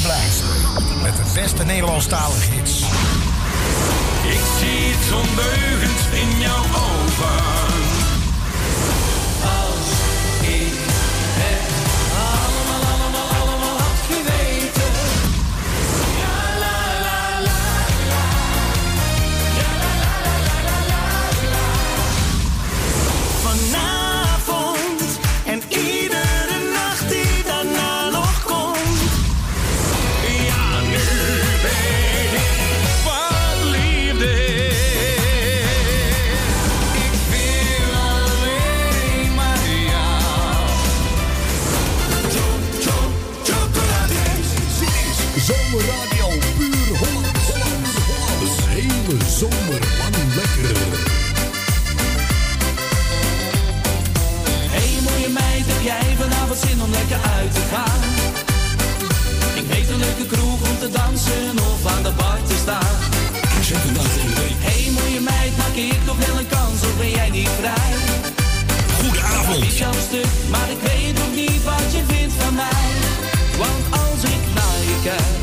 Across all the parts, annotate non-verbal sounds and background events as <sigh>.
te blijven. Met de beste Nederlandstalige hits. Ik zie iets ondeugends in jouw ogen. Maar ik weet nog niet wat je vindt van mij. Want als ik naar je kijk,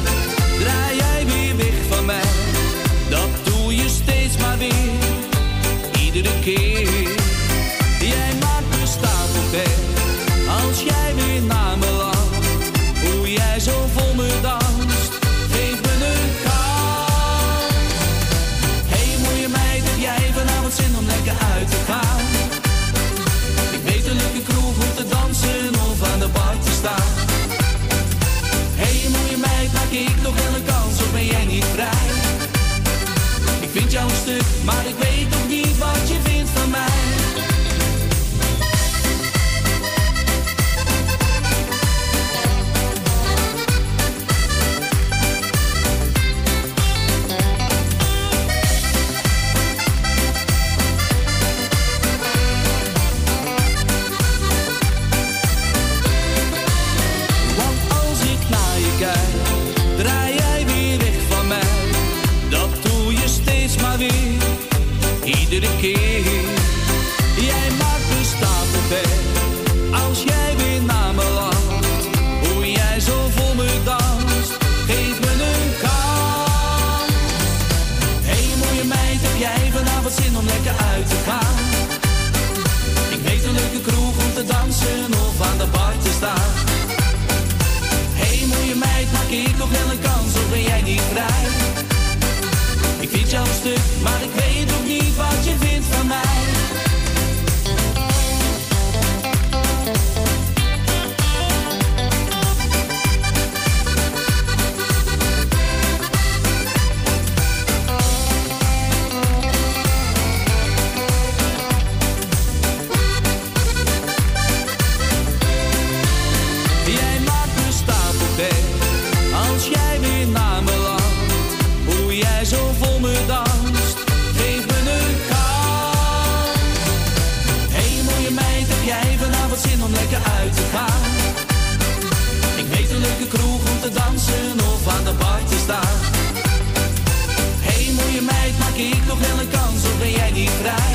ik nog wel een kans of ben jij niet vrij?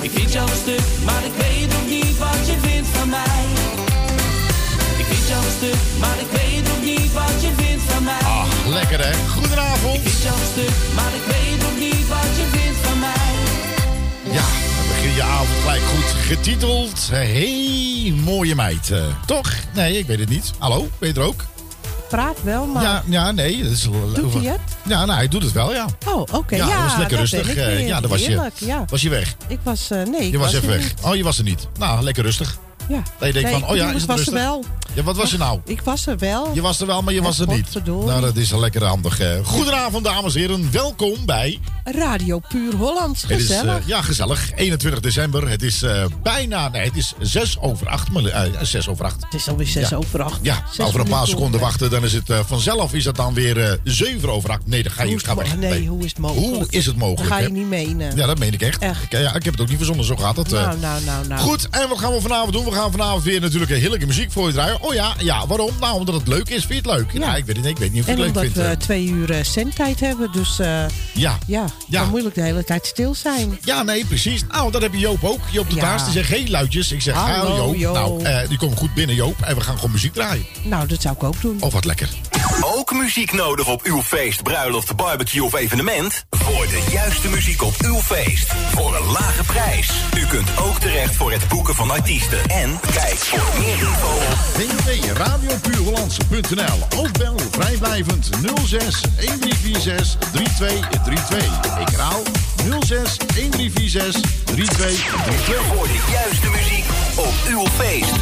Ik vind jou een stuk, maar ik weet nog niet wat je vindt van mij. Ik vind jou een stuk, maar ik weet nog niet wat je vindt van mij. Ah, lekker hè. Goedenavond. Ik vind jou een stuk, maar ik weet nog niet wat je vindt van mij. Ja, dan begin je avond gelijk goed getiteld. Hey, mooie meid. eh, toch? Nee, ik weet het niet. Hallo, ben je er ook? Praat wel, maar... Ja, ja, nee. Dat is, Doet hij het? Ja, nou, hij doet het wel, ja. Oh, oké. Ja, Ja, dat was lekker rustig. Eh, ja, dan was je, ja. was je weg. Ik was... eh, nee, ik Je was even weg. niet. Oh, je was er niet. Nou, lekker rustig. Ja. Dat je denkt Nee, van, oh ja, ik is het was er wel. Ja, wat was je nou? Ik was er wel. Je was er wel, maar je Ja, was er niet. Nou, dat is een lekker handig. eh. Goedenavond, dames en heren. Welkom bij... Radio Puur Hollands. Het is, Gezellig. eh, ja, gezellig. 21 december. Het is eh, bijna... Nee, het is 6 over 8. Maar, eh, 6 over 8. het is alweer zes ja. over acht. Ja, Zes over een paar seconden wachten, dan is het eh, vanzelf is het dan weer eh 7 over 8. Nee, dan ga je Hoe is ga weg. nee, hoe is het mogelijk? Hoe is het mogelijk? Dat ga je niet menen. Ja, dat meen ik echt. Echt. Ik, ja, ik heb het ook niet verzonnen, zo gaat het. eh. Nou, nou, nou, nou. Goed, en wat gaan we vanavond doen? We gaan vanavond weer natuurlijk een heerlijke muziek voor je draaien. Oh ja, ja, waarom? Nou, omdat het leuk is. Vind je het leuk? Ja. Ja, ik weet het niet. Ik weet niet of je En het leuk omdat vindt. we eh. twee uur zendtijd hebben, dus eh, Ja, ja. Ja. Dan moeilijk de hele tijd stil zijn. Ja, nee, precies. Nou, dat heb je Joop ook. Joop de Ja. Taas, die zegt geen luidjes. Ik zeg, Hallo, hallo Joop. Joop. Nou, eh, die komt goed binnen, Joop. En we gaan gewoon muziek draaien. Nou, dat zou ik ook doen. Oh, wat lekker. Ook muziek nodig op uw feest, bruiloft, barbecue of evenement? Voor de juiste muziek op uw feest. Voor een lage prijs. U kunt ook terecht voor het boeken van artiesten. En kijk voor meer info op www.radiopuurhollandse.nl Ook bel vrijblijvend 06 1346 3232. Ik herhaal 06 1346 3232. voor de juiste muziek op uw feest.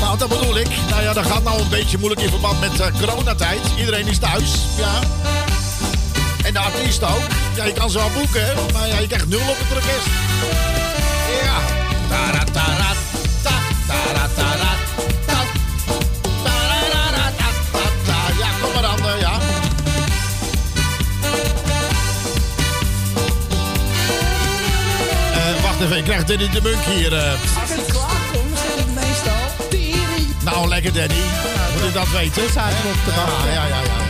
Nou, dat bedoel ik. Nou ja, dat gaat nou een beetje moeilijk in verband met eh, coronatijd. Iedereen is thuis, ja. En de artiest ook. Ja, je kan ze wel boeken, hè, maar ja, je krijgt nul op het orkest. Ja. Taratara, Eh, wacht even, ik krijg Danny de Munk hier. eh. Als ik klaar kom, zit ik meestal. Tering. Nou, lekker Danny. Moet je dat weten? Ja, ja, ja, ja.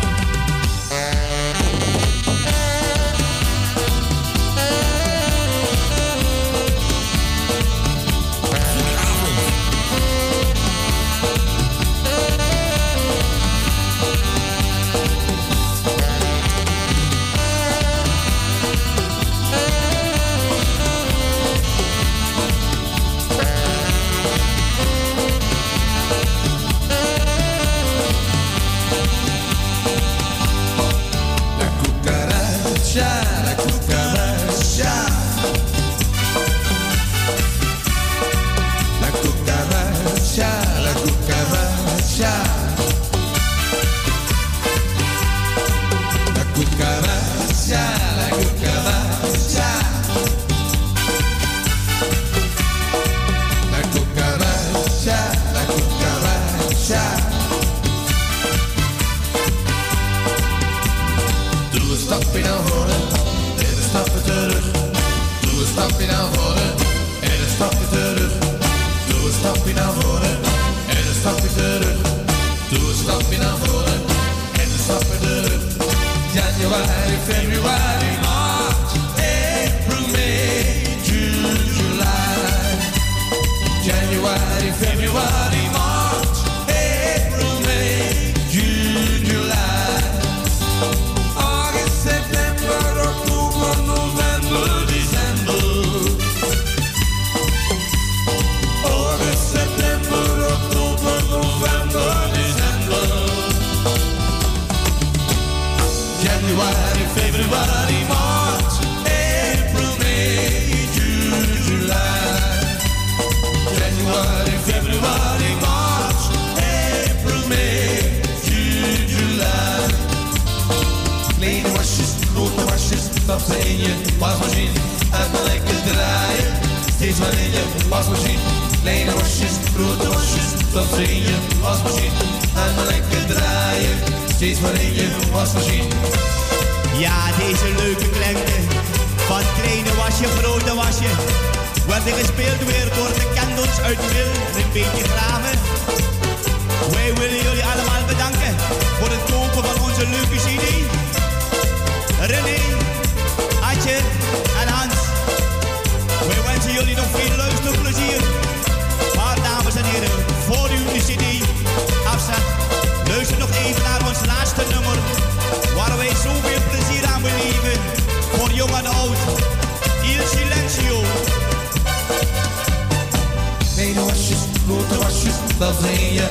in February. In je. Uit maar lekker draaien, steeds maar je wasmachine. Ja, deze leuke klanken van kleine wasje, grote wasje. Worden gespeeld weer door de kandels uit Wil, een beetje graven. Wij willen jullie allemaal bedanken voor het kopen van onze leuke CD. René, Adje en Hans. Wij wensen jullie nog veel luisterplezier. Ze in je.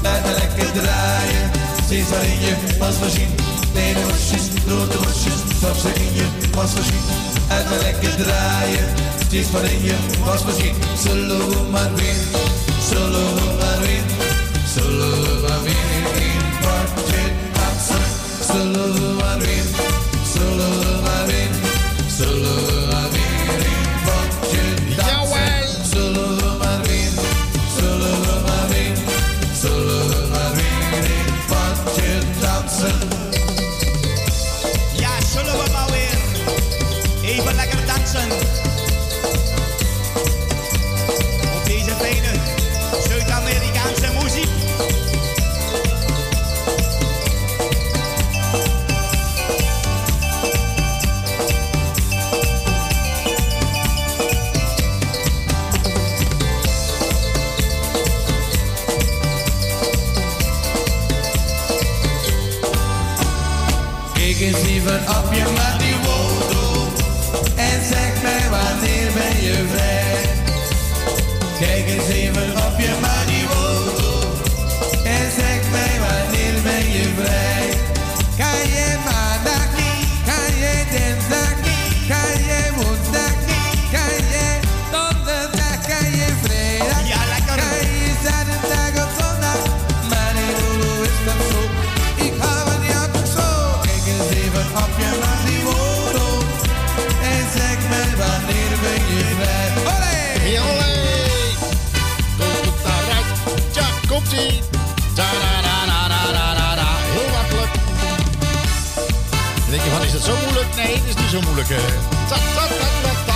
Blijf maar lekker draaien, steeds maar in je wasmachine. Kleine wasjes, grote in je. Uit maar lekker draaien, steeds maar in je wasmachine. Zullen we maar weer, zullen we maar weer, zullen we maar in dansen. Zullen we maar denk je van, is dat zo moeilijk? Nee, het is niet zo moeilijk. Ta-da-da-da-da-da-da.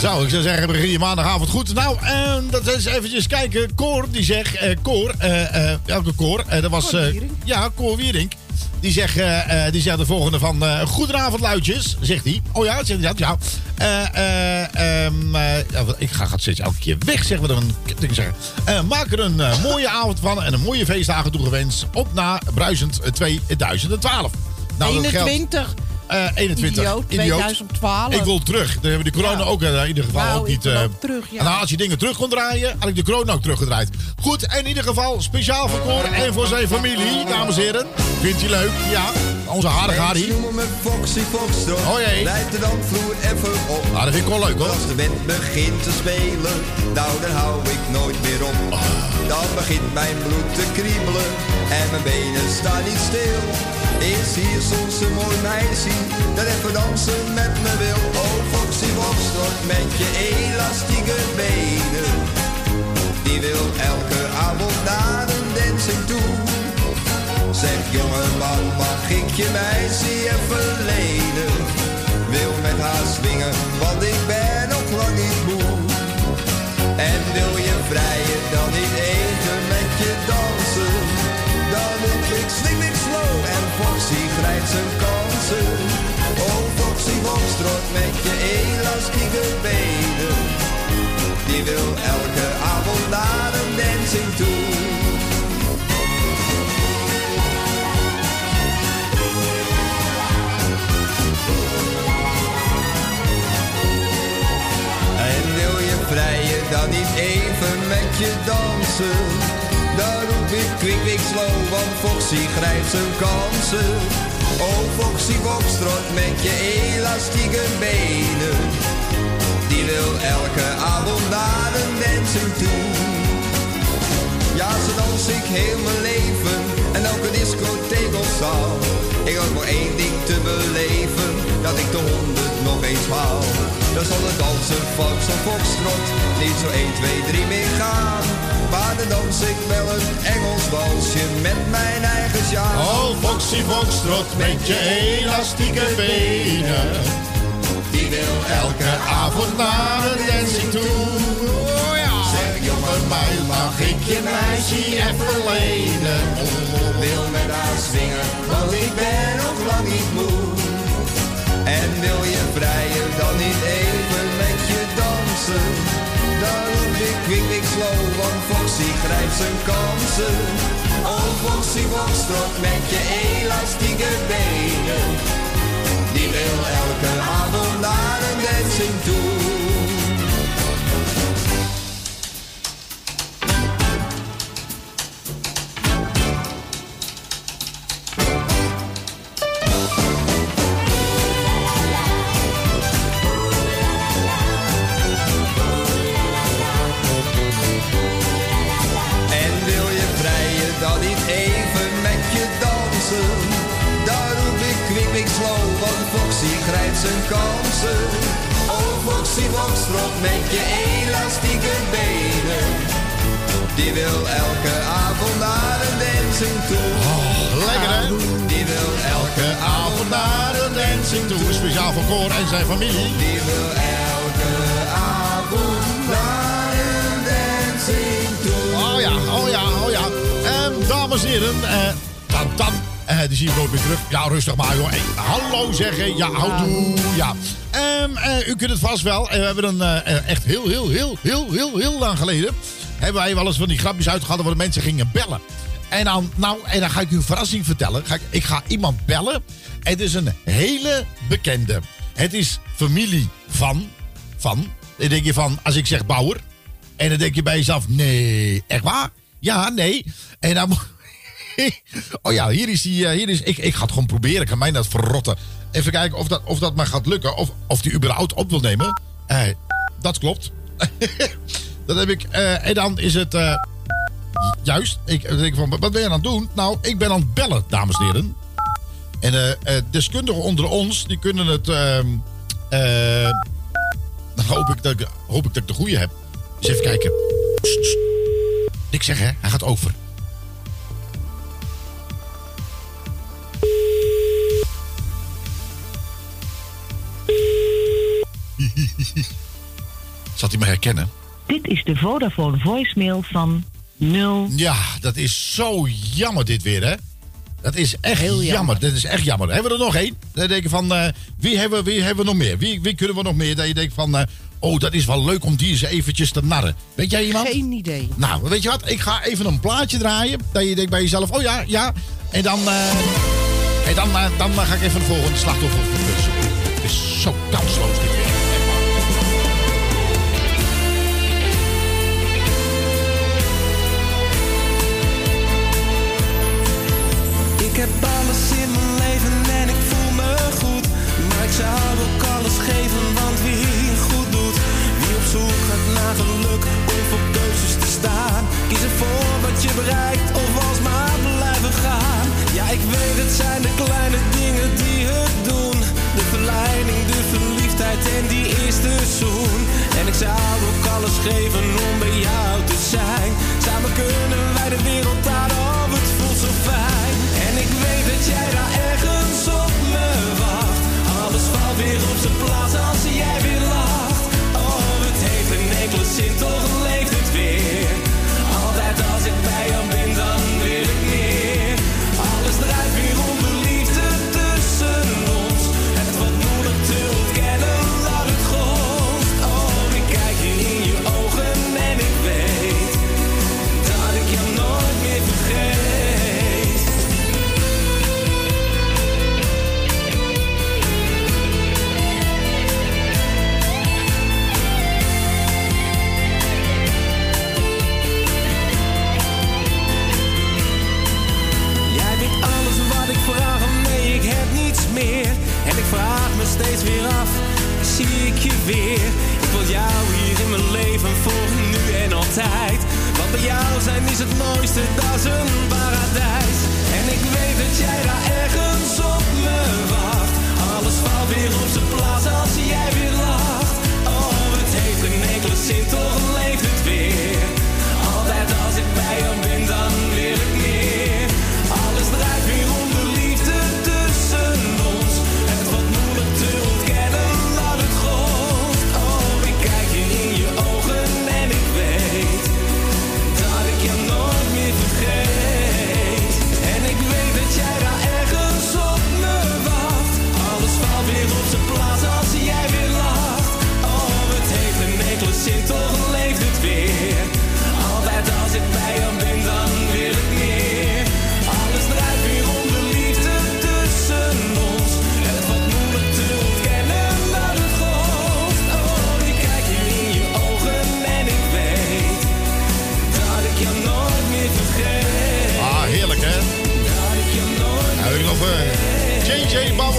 Zo, ik zou zeggen, begin je maandagavond goed. Nou, eh, dat is eventjes kijken. Cor, die zegt... eh Cor, eh, eh, welke? Eh, dat was... Ja, Cor Wierink. Die zegt, eh, eh, die zegt de volgende van... eh Goedenavond, luidjes, zegt hij. Oh ja, zegt hij dat? Ja. Wat- ik ga gaat steeds elke keer weg, zeggen we dan. ding zeggen. Maak er een mooie avond van en een mooie feestdagen toegewenst. Op na Bruisend eh, 2012. Nou, dat geldt- 21. Eh, 21. Idioot, 2012. Ik wil terug. Dan hebben we de corona Ja. ook eh, in ieder geval Nou, ook niet. ook terug, ja. Nou, als je dingen terug kon draaien, had ik de corona ook teruggedraaid. Goed, en in ieder geval speciaal voor Cor en voor zijn familie, dames en heren. Vindt je leuk? Ja. Onze harige Harry. Foxy Foxtrot. Oh jee. Rijdt de dansvloer even op. Nou, dat vind ik wel leuk hoor. als de band begint te spelen, nou dan hou ik nooit meer op. Dan begint mijn bloed te kriebelen en mijn benen staan niet stil. Is hier soms een mooi meisje dat even dansen met me wil. Oh Foxy Foxtrot met je elastieke benen. Die wil elke avond naar een dancing toe. Zeg jongeman, mag ik je meisje even lenen? Wil met haar swingen, want ik ben nog lang niet moe. En wil je vrijen, dan niet even met je dansen? Dan roep ik sling ik slow en Foxy grijpt zijn kansen. Oh Foxy Foxtrot met je elastieke benen. Die wil elke avond naar een dancing toe. Wil je vrijen dan niet even met je dansen? Dan roep ik kwik, kwik, slow, want Foxy grijpt zijn kansen. Oh Foxy Foxtrot met je elastieke benen. Die wil elke avond naar een dancing toe. Ja, zo dans ik heel mijn leven en elke discotheek of zaal. Ik had maar één ding te beleven, dat ik de honderd nog eens haal. Dan zal het dansen van zo'n foxtrot niet zo 1, 2, 3 meer gaan. Maar dan dans ik wel een Engels walsje met mijn eigen sjaal. Oh, Foxy Foxtrot met je elastieke benen. Die wil Elke avond naar een dancing toe. Oh. Zeg jongen, mag ik je meisje even lenen? wil met haar swingen, want ik ben nog lang niet moe. Wil je vrijen, dan niet even met je dansen. Dan roep ik kwik, slow, want Foxy grijpt zijn kansen. Oh Foxy Foxtrot met je elastieke benen. Die wil elke avond naar een dancing toe. Zijn kansen. Oh Foxy Foxtrot met je elastieke benen. Die wil elke avond naar een dancing toe. Lekker hè? Die wil elke avond naar een dancing toe. Speciaal voor Cor en zijn familie. Die wil elke avond naar een dancing toe. Oh ja, oh ja, oh ja. En dames en heren, eh, dan, dan Eh, die zie ik nooit meer terug. Ja, rustig maar, joh. Hey, hallo zeggen. Ja, houdoe. Ja. Ehm, eh, u kunt het vast wel. En we hebben een eh, eh, echt heel, heel, heel, heel, heel, heel lang geleden... hebben wij wel eens van die grapjes uitgehad... waar de mensen gingen bellen. En dan, nou, en dan ga ik u een verrassing vertellen. Ga ik, ik ga iemand bellen. Het is een hele bekende. Het is familie van... Van. Dan denk je van, als ik zeg Bauer... En dan denk je bij jezelf, nee, echt waar? Ja, nee. En dan... <laughs> oh ja, hier is die. eh, Hier is, ik, ik ga het gewoon proberen. Ik ga mij dat verrotten. Even kijken of dat, of dat mij gaat lukken. Of, of die überhaupt op wil nemen. Eh, dat klopt. <laughs> dat heb ik. eh, en dan is het. juist. Ik denk van, wat ben je aan het doen? Nou, ik ben aan het bellen, dames en heren. En deskundigen onder ons, die kunnen het. ehm, eh, dan hoop ik, dat ik, hoop ik dat ik de goede heb. Dus even kijken. Niks zeggen, hè? Hij gaat over. <laughs> Zat hij me herkennen? Dit is de Vodafone voicemail van 0. Ja, dat is zo jammer dit weer, hè? Dat is echt Heel jammer. jammer. Dat is echt jammer. Hebben we er nog één? Dan denk je van, eh, wie, hebben, wie hebben we nog meer? Wie, wie kunnen we nog meer? Dat je denkt van, eh, oh, dat is wel leuk om die eens eventjes te narren. Weet jij iemand? Geen idee. Nou, weet je wat? Ik ga even een plaatje draaien. Dat je denkt bij jezelf, oh ja, ja. En dan, eh, en dan, dan ga ik even de volgende slachtoffer zoeken. Het is zo kansloos dit weer. Zou ook alles geven, want wie goed doet. Wie op zoek gaat naar geluk om voor keuzes te staan. Kies ervoor wat je bereikt of alsmaar blijven gaan. Ja, ik weet het zijn de kleine dingen die het doen. De verleiding, de verliefdheid en die eerste zoen. En ik zou ook alles geven om bij jou te zijn. Samen kunnen wij de wereld aan, oh het voelt zo fijn. En ik weet dat jij daar ergens op me weer op zijn plaats als jij weer lacht. Oh, het heeft een enkele zin, toch leeft het weer. Ik wil jou hier in mijn leven voor nu en altijd. Want bij jou zijn is het mooiste, dat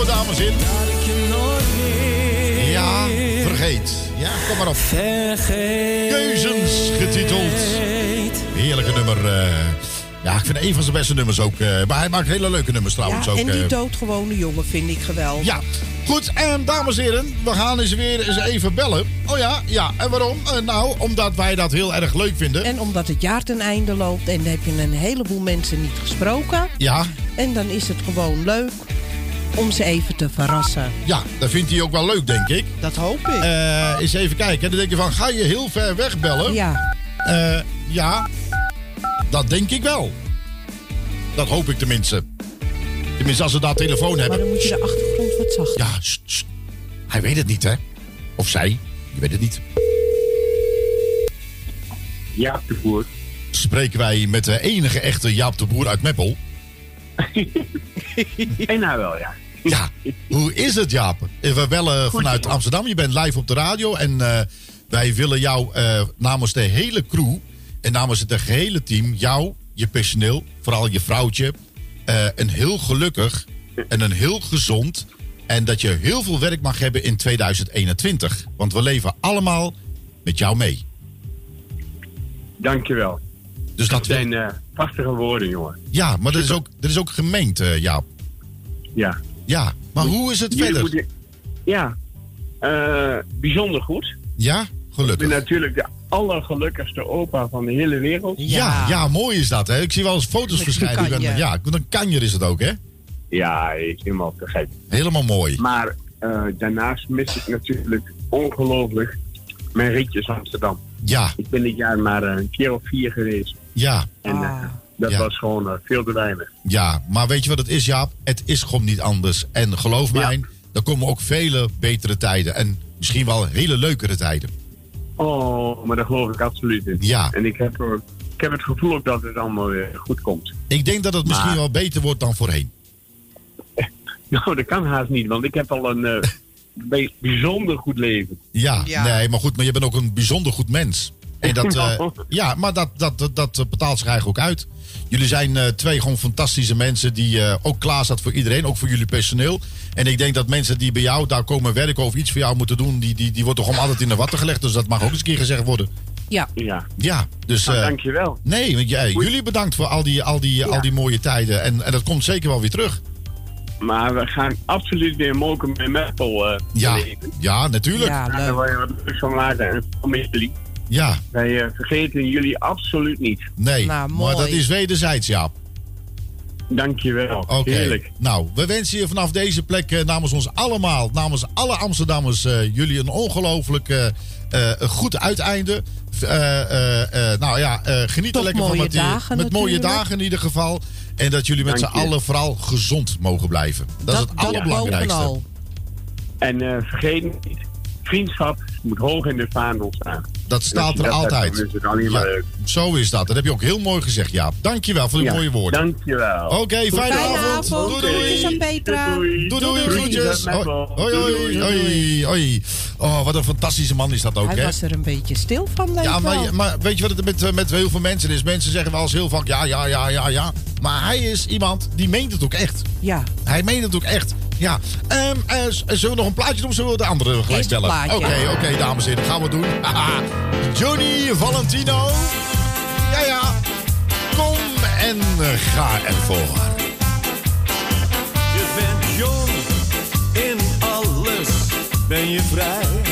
Dames nooit meer Ja, vergeet. Ja, kom maar op. vergeet. Keuzens getiteld. Heerlijke nummer. eh. ja, ik vind een van zijn beste nummers ook. eh, maar hij maakt hele leuke nummers trouwens Ja, ook. en die eh. doodgewone jongen vind ik geweldig. Ja, goed. En dames en heren, we gaan eens weer eens even bellen. Oh ja, ja. En waarom? Nou, omdat wij dat heel erg leuk vinden. En omdat het jaar ten einde loopt en dan heb je een heleboel mensen niet gesproken. Ja, En dan is het gewoon leuk om ze even te verrassen. ja, dat vindt hij ook wel leuk, denk ik. Dat hoop ik. Eh eens even kijken. Dan denk je van, ga je heel ver weg bellen? ja, Eh, ja, dat denk ik wel. Dat hoop ik tenminste. Tenminste, als ze daar telefoon Maar hebben. dan moet je de achtergrond wat zachter. Ja, hij weet het niet, hè? Of zij, je weet het niet. Jaap de Boer. Spreken wij met de enige echte Jaap de Boer uit Meppel. <laughs> En nou wel, ja. Ja, hoe is het, Jaap? Eh, We bellen vanuit Amsterdam. Je bent live op de radio. En eh, wij willen jou eh, namens de hele crew en namens het gehele team, jou, je personeel, vooral je vrouwtje, eh, een heel gelukkig en een heel gezond. En dat je heel veel werk mag hebben in 2021. Want we leven allemaal met jou mee. Dankjewel. Dus dat Dat zijn eh, prachtige woorden, jongen. Ja, maar dat is ook, dat is ook gemeend, eh, Jaap. Ja. Ja, maar hoe is het Jullie verder? moeten- Ja. Eh, bijzonder goed. Ja, Ik ben gelukkig. natuurlijk de allergelukkigste opa van de hele wereld. Ja, ja, mooi is dat. Hè? Ik zie wel eens foto's Met verschijnen. Ik ben-. Ja, een kanjer is het ook, hè? Ja, is helemaal te gek. Helemaal mooi. Maar eh, daarnaast mis ik natuurlijk ongelooflijk mijn ritjes Amsterdam. Ja, Ik ben dit jaar maar eh, een keer of vier geweest. ja, En eh, dat Ja. was gewoon eh, veel te weinig. ja. Maar weet je wat het is, Jaap? Het is gewoon niet anders. En geloof mij, er komen ook vele betere tijden. En misschien wel hele leukere tijden. Oh, maar dat geloof ik absoluut in. Ja. En ik heb, er- ik heb het gevoel ook dat het allemaal weer goed komt. Ik denk dat het misschien wel beter wordt dan voorheen. <laughs> Nou, dat kan haast niet, want ik heb al een eh, <laughs> bij- bijzonder goed leven. Ja, Ja. nee, maar goed, maar je bent ook een bijzonder goed mens. En dat, <laughs> eh, ja, maar dat, dat, dat, dat betaalt zich eigenlijk ook uit. Jullie zijn eh, twee gewoon fantastische mensen die eh, ook klaar staat voor iedereen, ook voor jullie personeel. En ik denk dat mensen die bij jou daar komen werken of iets voor jou moeten doen, die, die, die wordt toch gewoon altijd in de watten gelegd. Dus dat mag ook eens een keer gezegd worden. Ja. Ja. Ja, dus. Nou, eh, dankjewel. Nee, want jij, jullie bedankt voor al die, al die, al die mooie tijden. En, en dat komt zeker wel weer terug. Maar we gaan absoluut weer moken met Meppel eh Ja, beleven. ja natuurlijk. Ja, daar wil je wat van maken en van jullie. Ja, Wij eh, vergeten jullie absoluut niet. nee. Nou, maar dat is wederzijds, Jaap. Dankjewel. Oké. Heerlijk. Nou, we wensen je vanaf deze plek eh, namens ons allemaal, namens alle Amsterdammers, eh, jullie een ongelooflijk goed uiteinde. Eh, eh, eh, nou ja, eh, geniet Toch er lekker van met, die- dagen met mooie natuurlijk. dagen in ieder geval. En dat jullie met z'n allen vooral gezond mogen blijven. Dat, is het allerbelangrijkste. En eh, vergeet niet, vriendschap moet hoog in de vaandel staan. Dat staat als er dat hebt, altijd. dan is het alleen maar Ja, leuk. zo is dat. Dat heb je ook heel mooi gezegd, Jaap. Dankjewel voor die Ja, mooie woorden. Dankjewel. Oké, fijne, Fijne avond. avond. Doei, doei. Aan Petra. Doei, Doei, doei, Doei. groetjes. Doei, Hoi, hoi, hoi, hoi. Oh, wat een fantastische man is dat ook, Hij hè? was er een beetje stil van, denk Ja, maar, maar weet je wat het met, eh, met heel veel mensen is? Mensen zeggen wel eens heel vaak ja, ja, ja, ja, ja. Maar hij is iemand die meent het ook echt. Ja. Hij meent het ook echt. Ja. Ehm, eh, z- zullen we nog een plaatje doen zullen we de andere gelijk stellen? Oké, plaatje. oké, dames en heren. Gaan we doen. Haha. Johnny Valentino. Ja, ja. Kom en eh, ga ervoor. Je bent jong, in alles ben je vrij.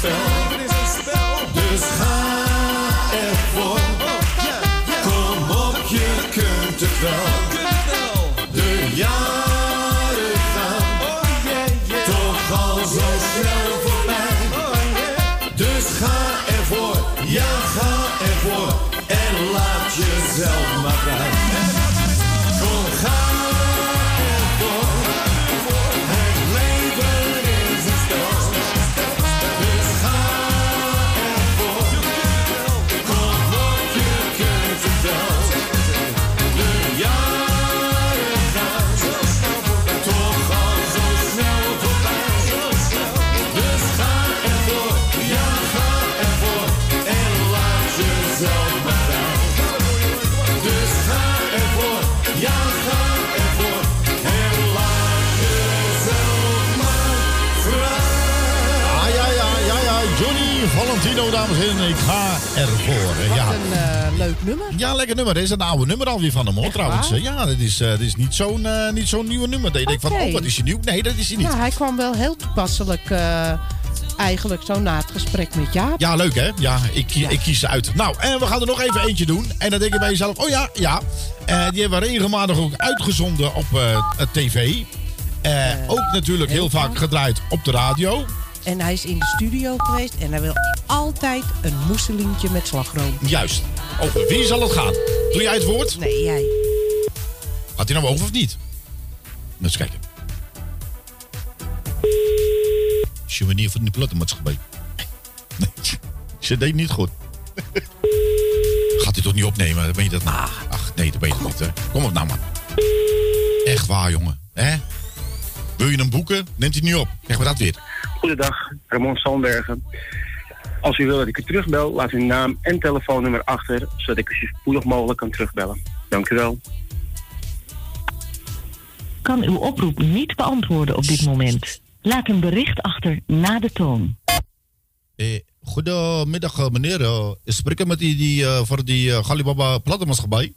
있어요. Dames en heren. Ik ga ervoor. Eh, Ja. Wat een eh, leuk nummer. ja, lekker nummer. Dit is een oude nummer alweer van hem, hoor, Echt trouwens. waar? Ja, dit is, eh, dit is niet zo'n eh, niet zo'n nieuwe nummer. Dat je denkt van, oh, wat is hij nieuw? Nee, dat is hij niet. Ja, hij kwam wel heel toepasselijk eigenlijk zo na het gesprek met Jaap. Ja, leuk hè? Ja, ik, ik kies ze uit. Nou, en we gaan er nog even eentje doen. En dan denk je bij jezelf, oh ja, ja. Die hebben we regelmatig ook uitgezonden op het tv. Ook natuurlijk heel vaak gedraaid op de radio. En hij is in de studio geweest en hij wil altijd een moesselintje met slagroom. Juist. Over wie zal het gaan? Doe jij het woord? Nee, jij. Had hij nou over of niet? Eens kijken. Souvenir van de plattenmaatschappij. Nee, <laughs> ze deed niet goed. <laughs> Gaat hij toch niet opnemen? Dan ben je dat nou? Ach, nee, dat ben je dat niet. Hè? Kom op nou, man. Echt waar, jongen. Hè? Wil je hem boeken? Neemt hij niet op. Krijg me dat weer. Goedendag, Ramon Sandbergen. Als u wil dat ik u terugbel, laat uw naam en telefoonnummer achter, zodat ik u zo spoedig mogelijk kan terugbellen. Dank u wel. Kan uw oproep niet beantwoorden op dit moment. Laat een bericht achter na de toon. Eh, goedemiddag, eh, meneer. Eh, ik spreek met die, die voor die uh, Galibaba plattenmaatschappij.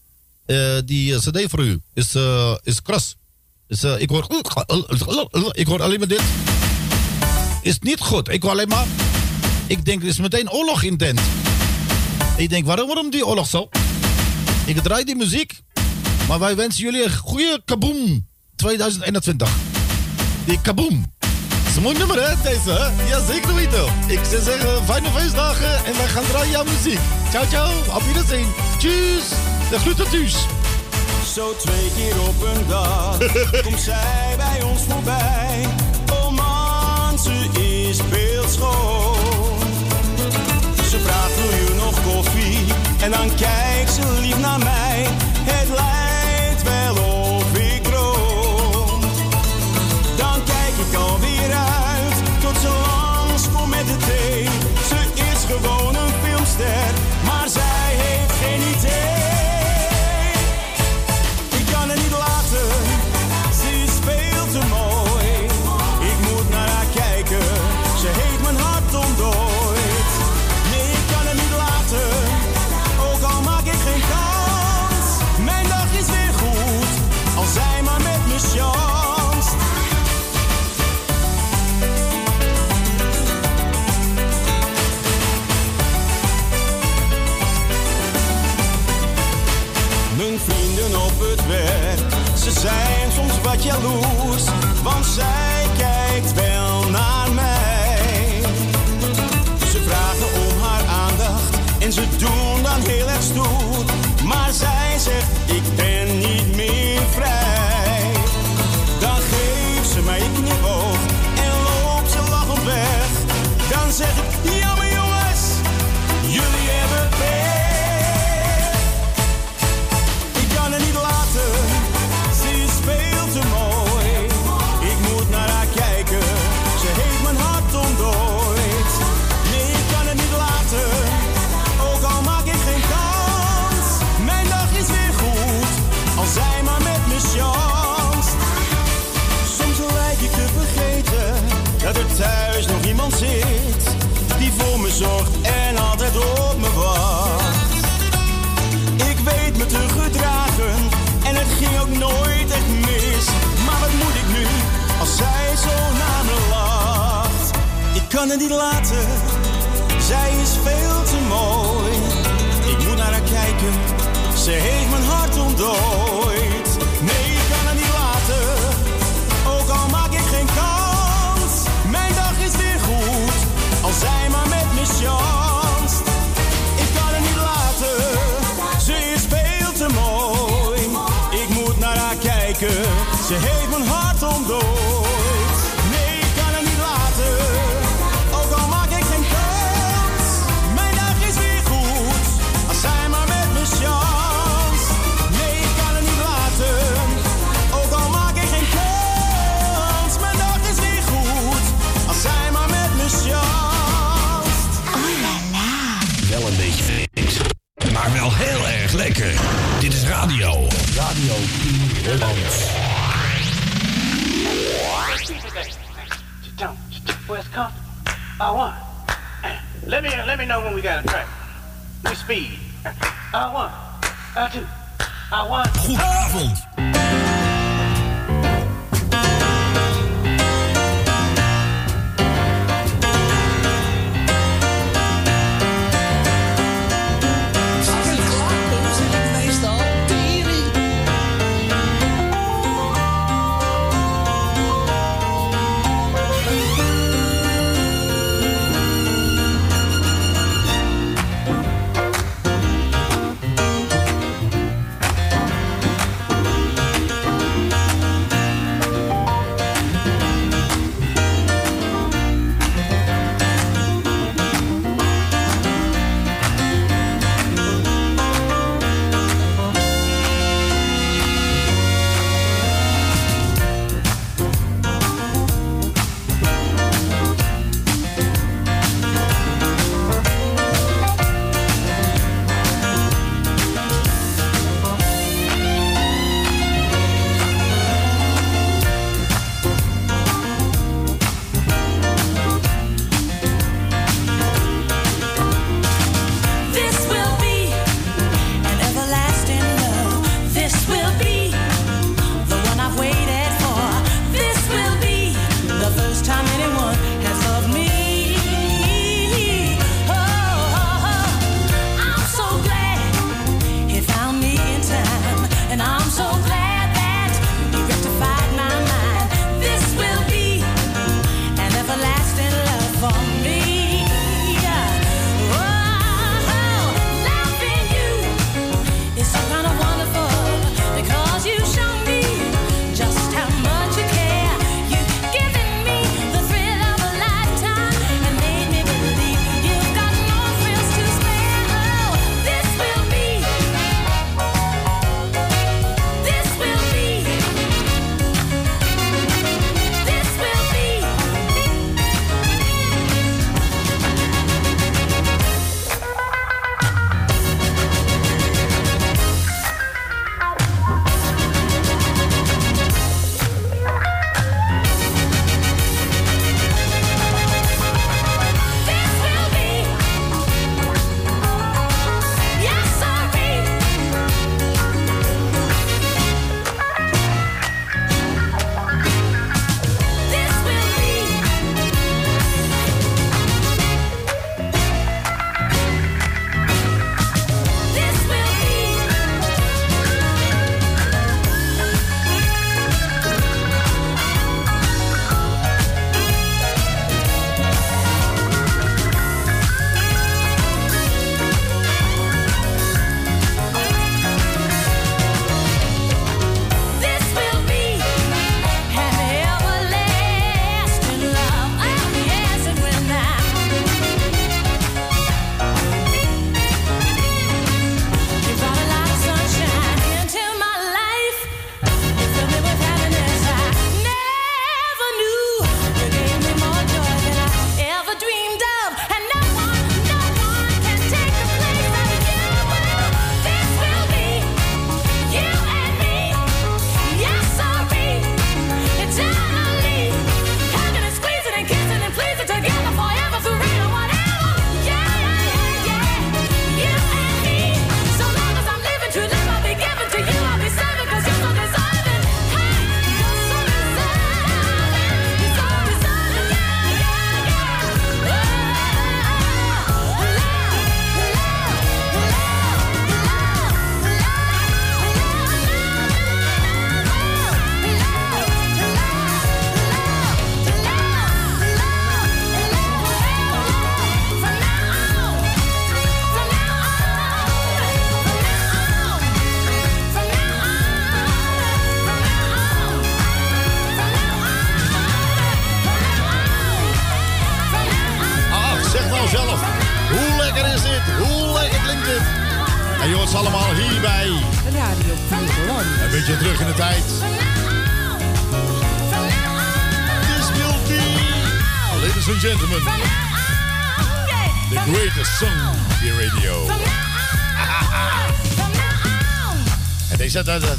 Eh die cd voor u is, eh, is kras. Dus, ik, hoor, ik hoor alleen maar dit. Is niet goed. Ik hoor alleen maar... Ik denk, er is meteen oorlog in tent. Ik denk, waarom, waarom die oorlog zo? Ik draai die muziek. Maar wij wensen jullie een goede kaboom 2021. Die kaboom. Dat is een mooi nummer, hè, deze? Ja, zeker weten. Ik zou zeggen, fijne feestdagen en wij gaan draaien jouw muziek. Ciao, ciao. Op Wiedersehen. Tjus. De groeten thuis. Zo twee keer op een dag <laughs> komt zij bij ons voorbij. Oh man, ze is beeldschoon. Ze vraagt wil je nog koffie en dan kijkt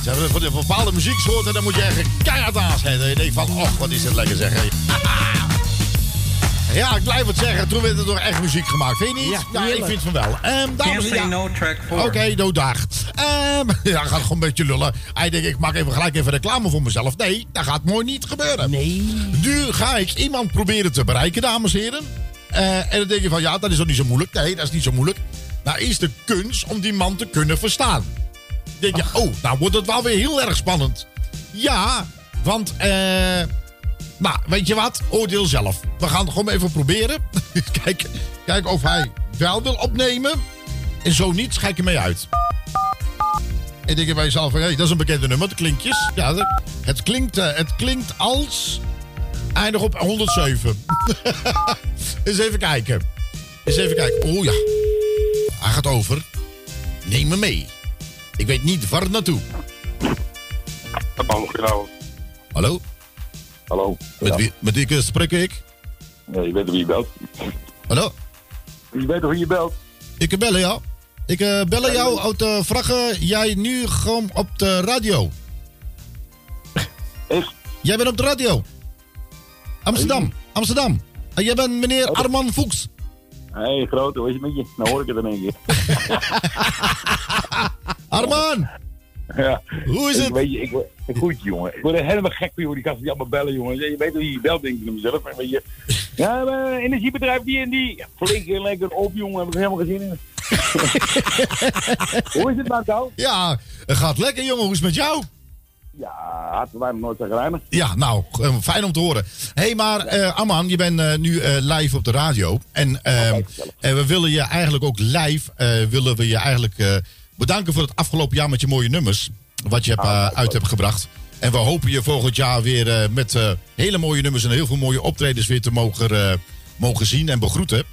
dat, dat, voor de bepaalde muzieksoorten, dan moet je echt keihard aanzetten. Je denkt van, och, wat is het lekker zeg. hé. Ja, ik blijf het zeggen. Toen werd er toch echt muziek gemaakt. Vind je niet? Ja, ik vind van wel. Ehm dames en heren. no track 4. Oké, no dag. Ehm <laughs> ja, gaat gewoon een beetje lullen. Hij denkt, ik maak even gelijk even reclame voor mezelf. Nee, dat gaat mooi niet gebeuren. Nee. Nu ga ik iemand proberen te bereiken, dames en heren. Eh, en dan denk je van, ja, dat is toch niet zo moeilijk? Nee, dat is niet zo moeilijk. Nou, is de kunst om die man te kunnen verstaan. Denk je, oh, nou wordt het wel weer heel erg spannend. Ja, want, eh... nou, weet je wat? Oordeel zelf. We gaan gewoon even proberen. <laughs> Kijk, kijk of hij wel wil opnemen. En zo niet, schijk je mee uit. En denk je bij jezelf, hé, dat is een bekende nummer, de klinkjes. Ja, het klinkt, eh, het klinkt als... Eindig op 107. <laughs> Eens even kijken. Eens even kijken. Oh ja. Hij gaat over. Neem me mee. Ik weet niet waar naartoe. Hallo, Hallo? Hallo. Met wie, met wie eh, spreek ik? Ja, je weet wie je belt? Hallo? Je weet wie je belt? Ik bellen, ja. Ik eh, bellen jou uit de vragen. Jij nu gewoon op de radio. Echt? Jij bent op de radio. Amsterdam. Amsterdam. En jij bent meneer Oh. Arman Fuchs. Hé, hey, grote, hoe is het met je? Nou hoor ik het in één keer. <laughs> Arman! Ja. Hoe is Ik het? Weet je, ik word, goed, jongen. Ik word er helemaal gek van, jongen. Die gasten die allemaal bellen, jongen. Je weet hoe je belt, denk ik mezelf. En weet je, ja, maar energiebedrijf die en die. Ja, Flink lekker op, jongen. Heb ik helemaal geen zin in. <laughs> hoe is het, Marco? Ja, het gaat lekker, jongen. Hoe is het met jou? Ja, hadden wij nog nooit zagrijnig. Ja, nou, eh, fijn om te horen. Hé, hey, maar eh Arman, je bent eh, nu eh, live op de radio. En, eh, en we willen je eigenlijk ook live, eh, willen we je eigenlijk eh, bedanken voor het afgelopen jaar met je mooie nummers. Wat je hebt, eh, uit hebt gebracht. En we hopen je volgend jaar weer eh, met eh, hele mooie nummers en heel veel mooie optredens weer te mogen, mogen zien en begroeten.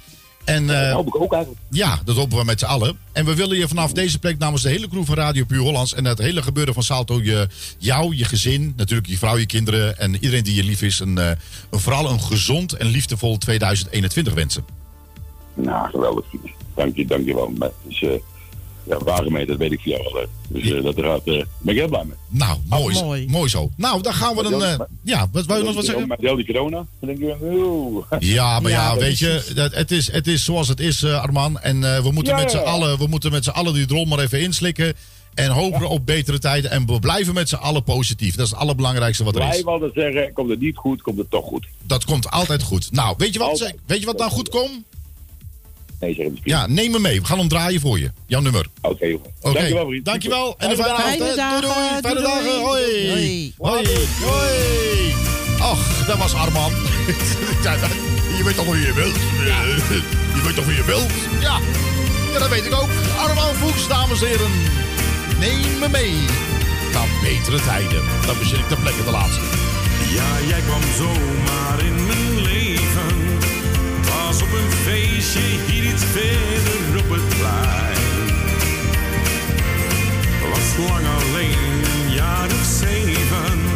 En, dat eh, hoop ik ook eigenlijk. ja, dat hopen we met z'n allen. En we willen je vanaf deze plek namens de hele crew van Radio Puur Hollands... en het hele gebeuren van Salto, je, jou, je gezin, natuurlijk je vrouw, je kinderen... en iedereen die je lief is, een, een, vooral een gezond en liefdevol 2021 wensen. Nou, geweldig. Dank je, dank je wel. Maar, ja, wagenmeter, dat weet ik voor jou wel. hè. Dus eh, dat gaat, eh ben ik heel blij mee. Nou, mooi, mooi. zo. Nou, dan gaan we dan... eh, ja, wat wou je nog wat zeggen? Met heel die corona, dan denk je. Ja, maar ja, Ja, weet je, dat, het, is, het is zoals het is, eh, Arman. En eh, we moeten Ja, met z'n ja, allen, we moeten met z'n allen die drol maar even inslikken. En hopen op betere tijden. En we blijven met z'n allen positief. Dat is het allerbelangrijkste wat er is. Blijf altijd zeggen, komt het niet goed, komt het toch goed. Dat komt altijd goed. Nou, weet je wat, weet je wat dan goed komt? Nee. Ja, neem me mee. We gaan hem draaien voor je. Jouw nummer. Oké, jongen. Oké. Dankjewel, vriend. Dankjewel. En een fijne avond. Doei, doei. Fijne Doei, dagen. Hoi. Hoi. Hoi. Ach, dat was Arman. <laughs> Je weet toch hoe je wilt? Je weet toch hoe je wilt? Ja. Ja, dat weet ik ook. Arman Fuchs, dames en heren. Neem me mee. Naar betere tijden. Dan bezit ik de plekken de laatste. Ja, jij kwam zomaar in mijn op een feestje hier iets verder op het plein. Was lang alleen, een jaar of zeven.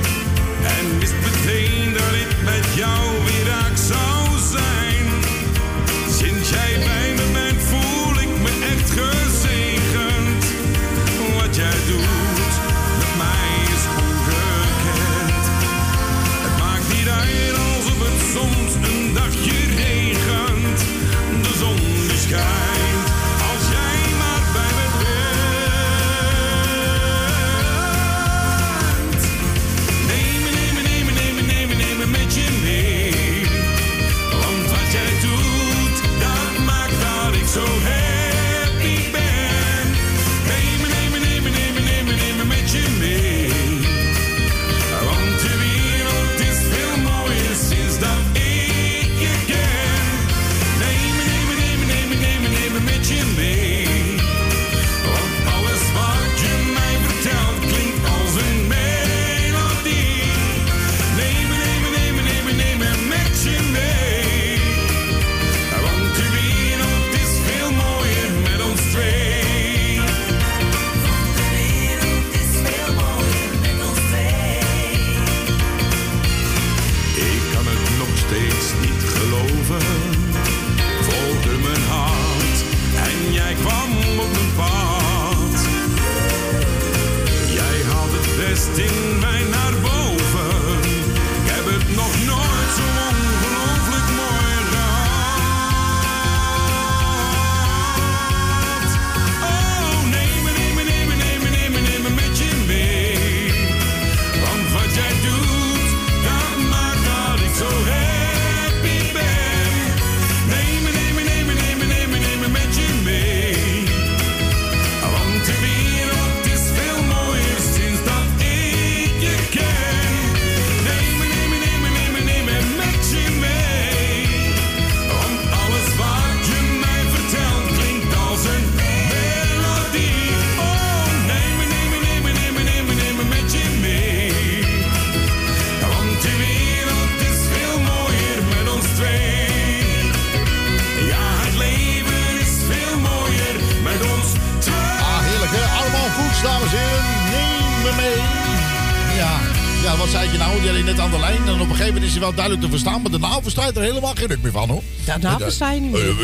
Verstaan. Maar daarna versta je er helemaal geen ruk meer van, hoor. Daarna versta je niet meer.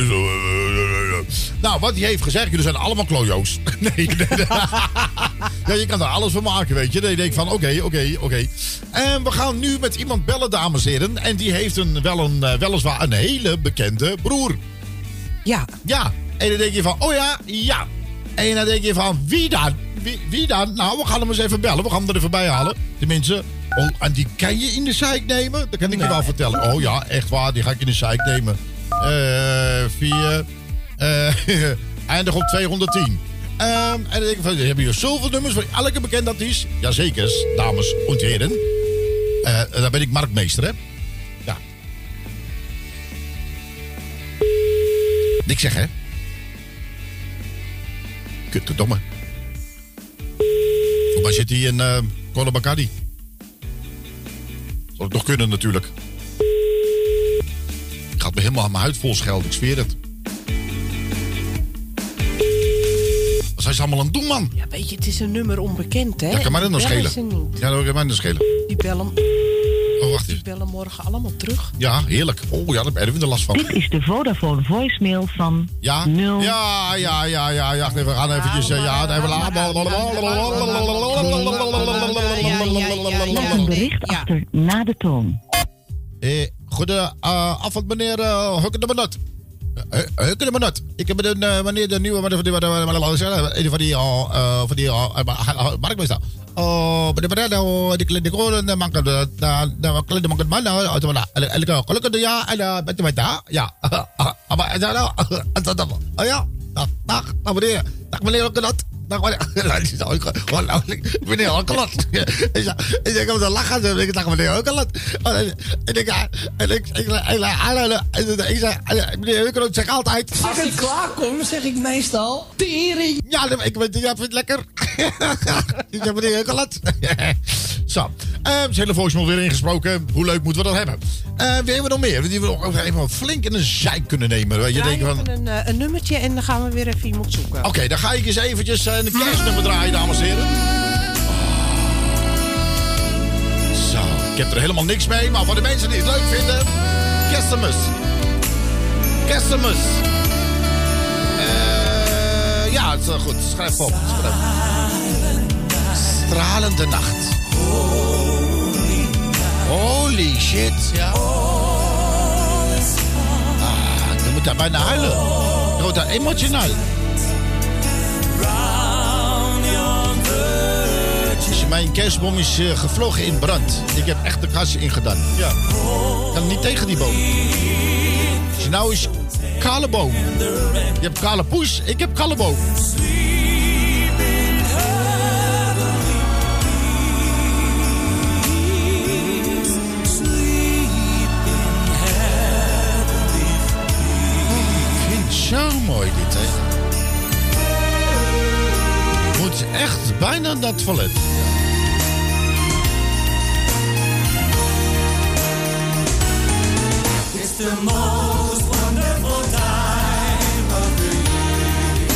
Nou, wat hij heeft gezegd, jullie zijn allemaal klojo's. <laughs> Nee, nee, nee. <laughs> Ja, je kan er alles van maken, weet je. Dan denk ik van, oké, oké, oké. En we gaan nu met iemand bellen, dames en heren. En die heeft een, wel een, eh, weliswaar een hele bekende broer. Ja. Ja. En dan denk je van, oh ja, ja. En dan denk je van, wie dan? Wie, wie dan? Nou, we gaan hem eens even bellen. We gaan hem er even bij halen. Tenminste, oh, en die kan je in de zeik nemen? Dat kan ik je wel vertellen. Oh ja, echt waar, die ga ik in de zeik nemen. Eh, vier. eh, <laughs> eindig op 210. Ehm, en dan denk ik van, hebben hier zoveel nummers voor elke bekende artiest? Jazeker, dames en heren. Eh, daar ben ik marktmeester, hè? Ja. Niks zeggen, hè? Kutverdomme. Voor mij zit hij in uh, Bacardi. Het nog kunnen, natuurlijk. Gaat me helemaal aan mijn huid vol schelden, ik zweer het. Wat zijn ze allemaal aan het doen, man? Ja, weet je, het is een nummer onbekend, hè? Dat kan mij dan nog Bellen schelen. Ja, dat kan mij dan schelen. Die bellen, Oh, wacht die eens. bellen morgen allemaal terug. Ja, heerlijk. Oh ja, daar heb Erwin er last van. Dit is de Vodafone voicemail van Ja? 0. Ja, ja, ja, ja, ja. We gaan eventjes... eh, Ja, even Laat een bericht achter na de toon. Eh, Goedenavond, meneer uh, Hukke de Benut. Hukke de Benut. Ik heb een uh, meneer de nieuwe meneer van die uh, van die uh, van die uh, marktmeester. Oh, meneer Benut, die kleine koren maken de de kleine maken man nou, elke gelukkig ja en met met ja. Maar ja, oh ja. Dag, dag, meneer. Dag meneer Hukke dat. Dag meneer. Meneer Hokkelat. Ik denk, om te lachen. Ik dacht, meneer Hokkelat. En ik, ik, ik zei, meneer Hokkelat zegt altijd. Als ik klaar kom, zeg ik meestal tering. Ja, ik weet ja, vind het lekker. <laughs> Ik zeg, meneer Hokkelat. <laughs> Zo, zijn hele voicemail weer ingesproken. Hoe leuk moeten we dat hebben? Wie hebben we nog meer? Die we nog even flink in een zijk kunnen nemen. Weet je, denken van... een, eh, een nummertje en dan gaan we weer even iemand zoeken. Oké, dan ga ik eens eventjes eh, een kerstnummer draaien, dames en heren. Zo, ik heb er helemaal niks mee, maar voor de mensen die het leuk vinden... Kerstmis. Kerstmis. Eh, ja, het is goed. Schrijf op. Stralende nacht. Holy shit. Ja. Ah, moet daar bijna huilen. Je wordt daar emotioneel. Mijn kerstboom is eh, gevlogen in brand. Ik heb echt de gas ingedaan. Ja. Ik kan niet tegen die boom. Dus nou is kale boom. Je hebt kale poes, ik heb kale boom. Zo mooi dit, hè. Moet echt bijna het toilet. The most wonderful time of the year.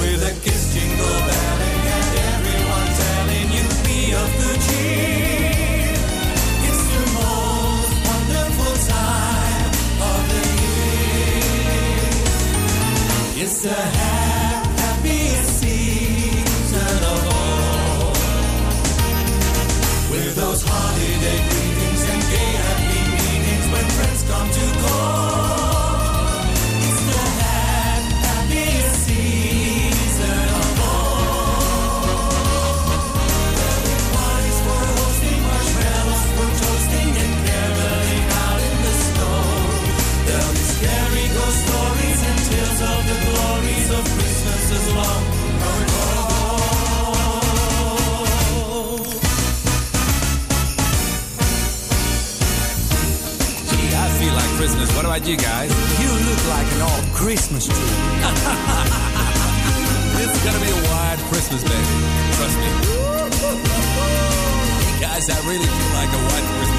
With a kiss jingle belling and everyone telling you be of good cheer. It's the most wonderful time of the year. It's the happiest season of all. With those holiday about you guys? You look like an old Christmas tree. <laughs> it's gonna be a wide Christmas, baby. Trust me. Hey guys, I really feel like a white Christmas.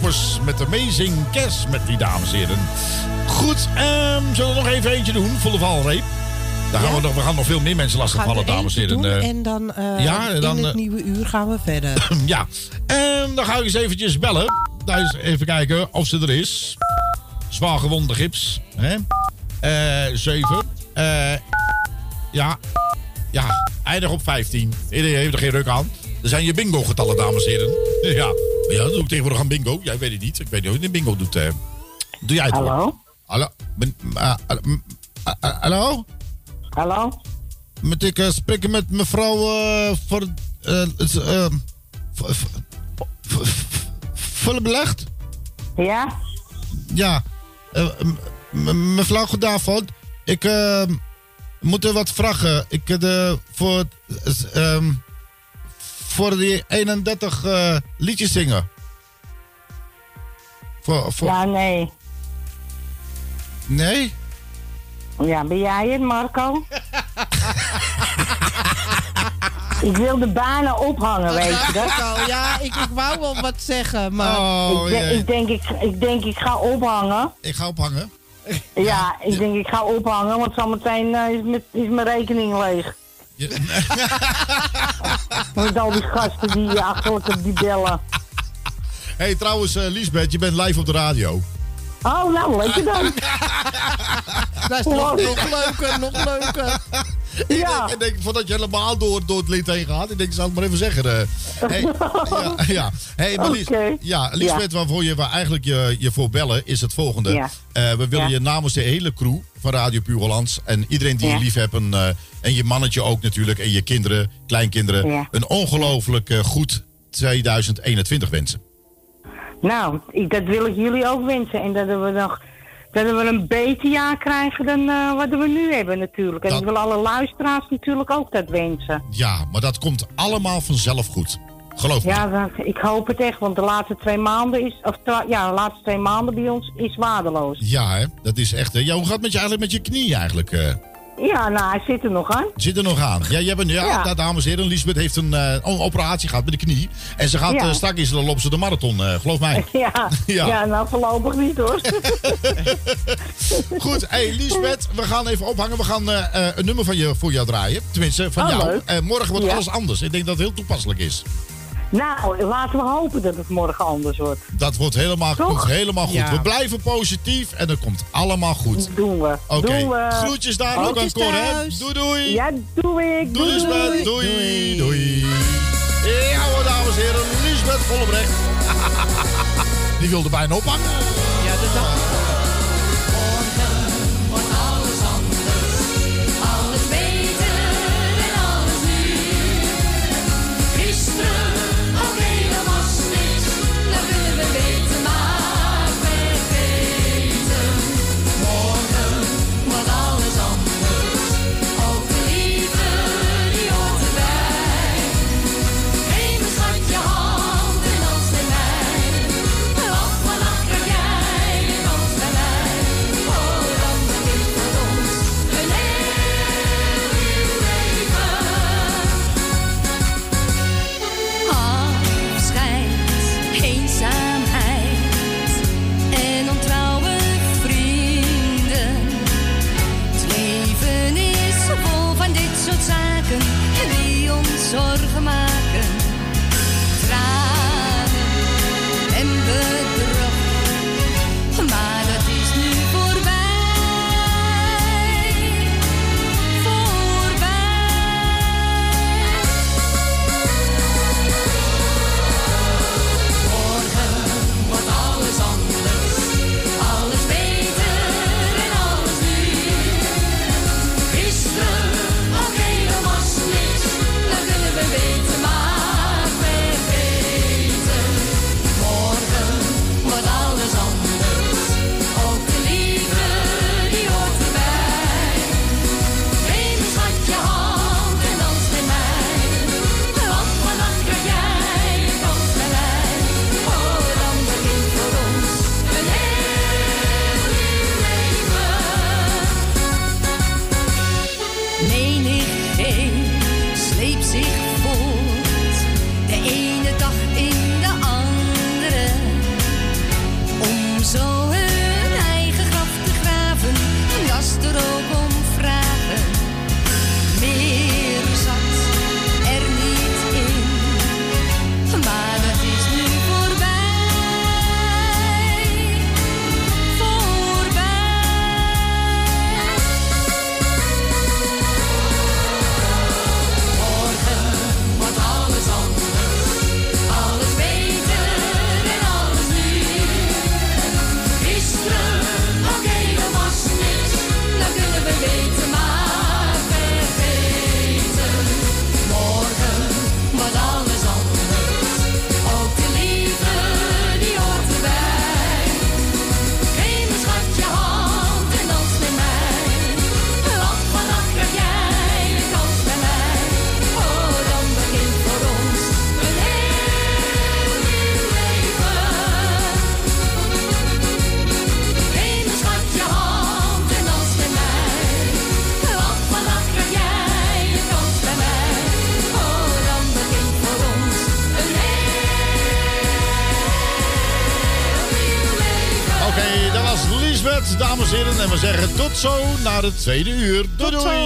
Koppers met Amazing Cash met die dames en heren. Goed, um, zullen we nog even eentje doen volle de valreep? Daar gaan we, nog, we gaan nog veel meer mensen lastigvallen dames en heren. Eh. En dan, uh, ja, en dan in het eh, nieuwe uur gaan we verder. <laughs> ja, ehm, dan ga ik eens eventjes bellen. Daar eens even kijken of ze er is. Zwaar gewonde gips. Hè? Uh, 7. ja. Ja, eindig op 15. Iedereen heeft er geen ruk aan. Er zijn je bingo-getallen, dames en heren. <laughs> ja. Ja, dat doe ik tegenwoordig aan bingo. Jij weet het niet. Ik weet niet hoe je bingo doet. Hè. Doe jij het Hallo? Ah, ah, ah, hallo? Hallo? Hallo? Met ik eh, spreken met mevrouw eh, voor... Volle belegd? Ja? Ja. mevrouw, goedavond. Ik moet u wat vragen. Ik de, voor... Ehm, voor die 31 eh, liedjes zingen. Voor, voor, Ja, nee. Nee? Ja, ben jij het, Marco? ik wilde bijna ophangen, weet je dat? Marco, ja, ik, ik wou wel wat zeggen, maar... Oh, ik, de- ik, denk, ik, ik denk, ik ga ophangen. Ik ga ophangen. Ja, ik denk, ik ga ophangen, want zometeen eh, is, met, is mijn rekening leeg. <laughs> Met al die gasten die achterlijk die bellen. hey, trouwens, eh Liesbeth, je bent live op de radio. Oh, nou, lekker dan. <laughs> Dat is nog, nog leuker, nog leuker. <laughs> Ja. Ik denk, voordat je helemaal door, door het lid heen gaat, ik denk, ik zal het maar even zeggen. eh. hey, <laughs> ja, ja. Hey, maar Lies, ja, Liesbeth, waarvoor je waar eigenlijk je, je voor bellen, is het volgende. Ja. Eh, we willen je namens de hele crew van Radio Puur Hollands en iedereen die je lief hebt, en, eh, en je mannetje ook natuurlijk, en je kinderen, kleinkinderen, een ongelooflijk goed 2021 wensen. Nou, ik, dat wil ik jullie ook wensen. En dat we nog dat we een beter jaar krijgen dan eh, wat we nu hebben natuurlijk. En Dat- ik wil alle luisteraars natuurlijk ook dat wensen. Ja, maar dat komt allemaal vanzelf goed. Geloof me. Ja, dat, ik hoop het echt, want de laatste twee maanden is, of ja, de laatste twee maanden bij ons is waardeloos. Ja, hè? dat is echt. hè. Ja, hoe gaat het met je eigenlijk met je knie eigenlijk? eh? Ja, nou, hij zit er nog aan. Zit er nog aan? Ja, jij bent, ja, Ja. nou, dames en heren, Lisbeth heeft een, eh, een operatie gehad met de knie. En ze gaat Ja. eh, straks lopen ze de marathon, eh, geloof mij. <laughs> Ja, Ja. ja. nou voorlopig niet hoor. <laughs> Goed, hey Lisbeth, we gaan even ophangen. We gaan een nummer van je, voor jou draaien. Tenminste, van Oh, jou. morgen wordt alles anders. Ik denk dat het heel toepasselijk is. Nou, laten we hopen dat het morgen anders wordt. Dat wordt helemaal, Toch? komt helemaal goed. Ja. We blijven positief en het komt allemaal goed. Doen we. Oké, Doen we. groetjes daar ook aan Cor, hè? Doei, doei. Ja, doe ik. Doei, Lisbeth. Doei, doei. Ja hoor, dames en heren, Lisbeth Vollebrecht. <laughs> Die wilde bijna ophangen. Ja, dat dacht ik. Naar het tweede uur. Doei doei.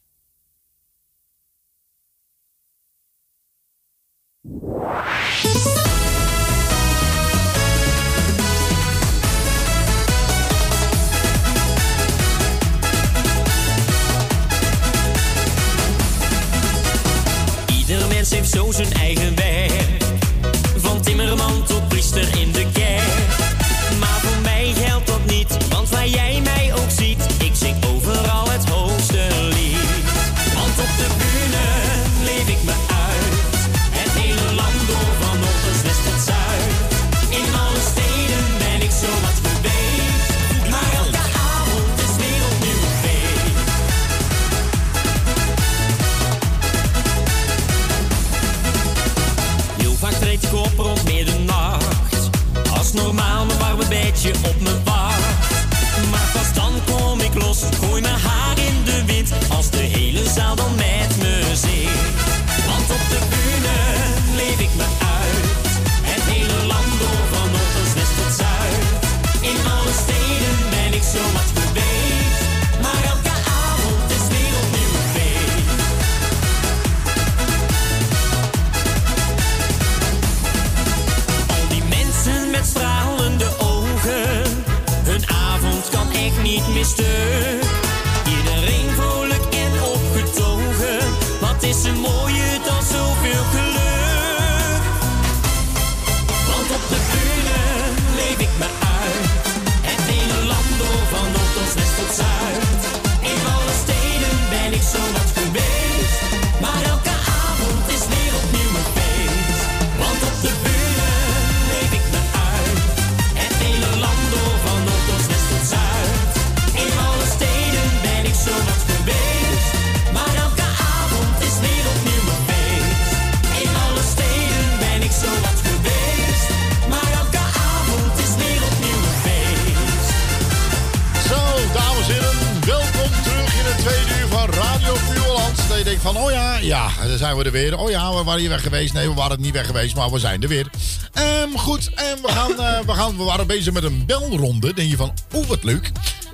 We er weer. Oh ja, we waren hier weg geweest. Nee, we waren niet weg geweest, maar we zijn er weer. Ehm, goed, en we, gaan, eh, we, gaan, we waren bezig met een belronde. Denk je van, oeh, wat leuk.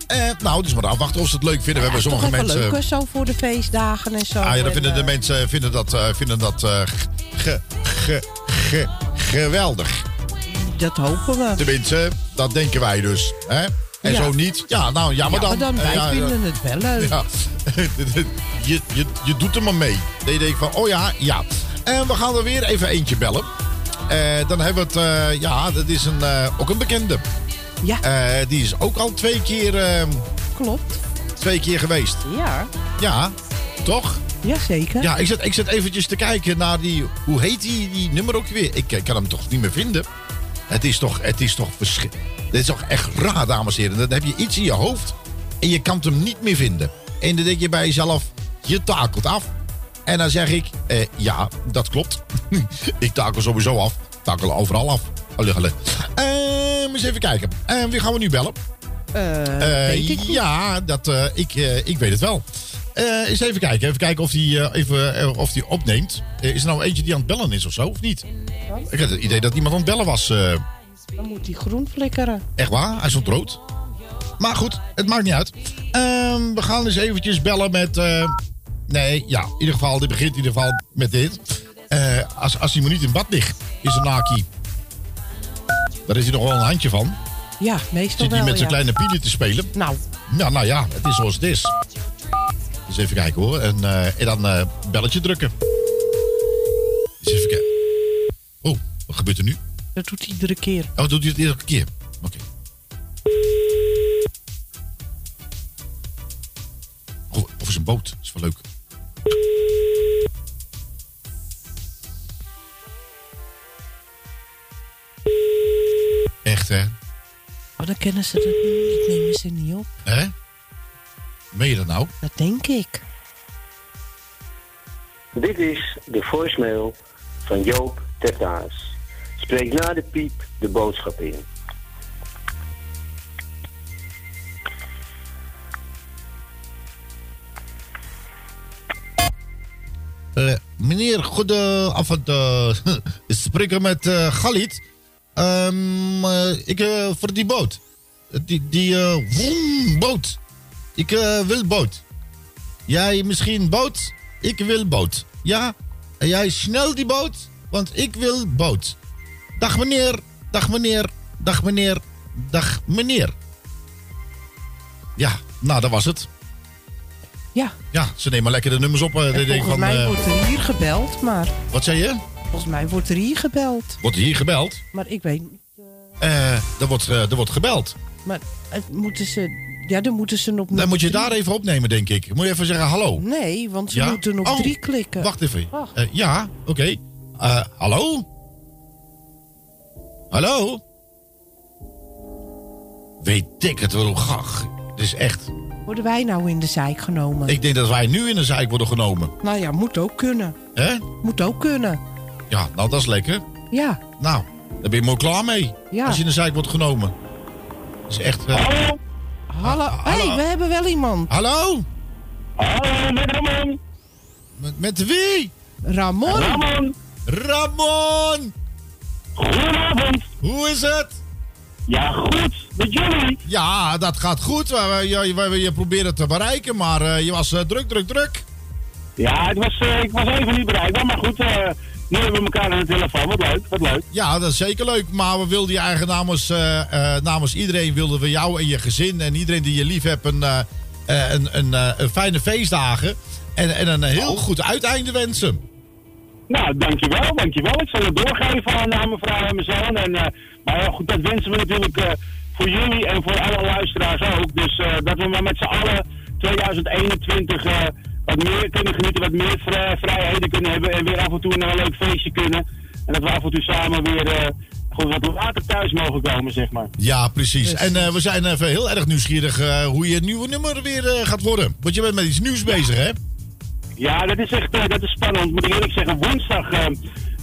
Eh, nou, dus maar afwachten of ze het leuk vinden. we hebben sommige mensen... leuk, zo voor de feestdagen en zo. Ah ja, dan En, vinden de eh, mensen vinden dat, vinden dat eh, ge, ge, ge, geweldig. Dat hopen we. Tenminste, dat denken wij dus. Hè? En Ja. zo niet. Ja, nou, ja, maar Ja, dan. maar dan, wij ja, vinden het wel leuk. Ja. <laughs> je, je, je doet er maar mee. Dan je denkt van, oh ja, ja. En we gaan er weer even eentje bellen. Eh, dan hebben we het, eh, ja, dat is een, eh, ook een bekende. Ja. Die is ook al twee keer, eh, Klopt. twee keer geweest. Ja. Ja, toch? Jazeker. Ja, ik zit, ik zit eventjes te kijken naar die... Hoe heet die, die nummer ook weer? Ik kan hem toch niet meer vinden? Het is toch, het is toch verschrikkelijk. Dit is toch echt raar, dames en heren. Dan heb je iets in je hoofd en je kan het hem niet meer vinden. En dan denk je bij jezelf, je takelt af. En dan zeg ik, eh, ja, dat klopt. <laughs> ik takel sowieso af. Takel overal af. Allee, allee. Ehm, eens even kijken. Ehm, wie gaan we nu bellen? Ik niet. ja, dat, eh, ik, ik weet het wel. Eens even kijken. Even kijken of die, eh, even, of die opneemt. Is er nou eentje die aan het bellen is of zo, of niet? Ik had het idee dat iemand aan het bellen was. Dan moet hij groen flikkeren. echt waar? Hij stond rood. Maar goed, het maakt niet uit. Ehm, we gaan eens eventjes bellen met... eh, nee, ja, in ieder geval, dit begint in ieder geval met dit. Eh, als, als hij maar niet in bad ligt, is een naki. Daar is hij nog wel een handje van. Ja, meestal Zit hij met zijn ja. kleine pielen te spelen? Nou. Ja, nou ja, het is zoals het is. Dus even kijken hoor. En, eh, en dan belletje drukken. Dus even kijken. Oh, wat gebeurt er nu? Dat doet hij iedere keer. Oh, doet hij het iedere keer? Oké. Oh, of is een boot. is wel leuk. Echt, hè? Oh, dan kennen ze het niet. Dat nemen ze niet op. Hè? Meen je dat nou? Dat denk ik. Dit is de voicemail van Joop Tertaas. Spreek na de piep de boodschap in. Eh, meneer, goedenavond. eh <laughs> ik spreek met eh Galit. Ehm, eh, ik voor die boot. Die, die vroom, boot. Ik wil boot. Jij misschien boot? Ik wil boot. Ja? En jij snel die boot? Want ik wil boot. Dag meneer, dag meneer, dag meneer, dag meneer. Ja, nou dat was het. Ja. Ja, ze nemen lekker de nummers op. eh, Volgens van, mij eh, wordt er hier gebeld, maar wat zei je? Volgens mij wordt er hier gebeld. Wordt hier gebeld? Maar ik weet niet. Eh, er, wordt, er wordt gebeld. Maar het moeten ze... Ja, dan moeten ze op... Dan moet je drie- daar even opnemen, denk ik. Moet je even zeggen hallo. Nee, want ze Ja? moeten op Oh, drie klikken. Wacht even. Ja, oké. Eh, hallo? Hallo? Weet ik het wel. Gach. Het is echt. Worden wij nou in de zijk genomen? Ik denk dat wij nu in de zijk worden genomen. Nou ja, moet ook kunnen. Hè? Moet ook kunnen. Ja, nou dat is lekker. Ja. Nou, daar ben je mooi klaar mee. Ja. Als je in de zijk wordt genomen. Dat is echt... eh, Hallo. Hé, hey, we hebben wel iemand. Hallo? Hallo, met Ramon. Met, met wie? Ramon. Ramon. Ramon! Goedenavond. Hoe is het? Ja, goed. Met jullie? Ja, dat gaat goed. We, we, je, we, je probeerde te bereiken, maar eh, je was eh, druk, druk, druk. Ja, het was, eh, ik was even niet bereikbaar, maar goed. nu hebben we elkaar aan de telefoon. Wat leuk, wat leuk. Ja, dat is zeker leuk. Maar we wilden je eigen namens, namens iedereen wilden we jou en je gezin en iedereen die je lief hebt een, een, een, een fijne feestdagen en, en een heel goed uiteinde wensen. Nou, dankjewel, dankjewel. Ik zal het doorgeven aan, aan mijn vrouw en mijn zoon. En, eh, maar ja, goed, dat wensen we natuurlijk eh, voor jullie en voor alle luisteraars ook. Dus eh, dat we maar met z'n allen 2021 eh, wat meer kunnen genieten, wat meer vrij- vrijheden kunnen hebben en weer af en toe naar een leuk feestje kunnen. En dat we af en toe samen weer eh, goed wat later thuis mogen komen, zeg maar. Ja, precies. En eh, we zijn even heel erg nieuwsgierig eh, hoe je nieuwe nummer weer gaat worden. Want je bent met iets nieuws bezig, hè? Ja, dat is echt eh, dat is spannend. Moet ik eerlijk zeggen, woensdag eh,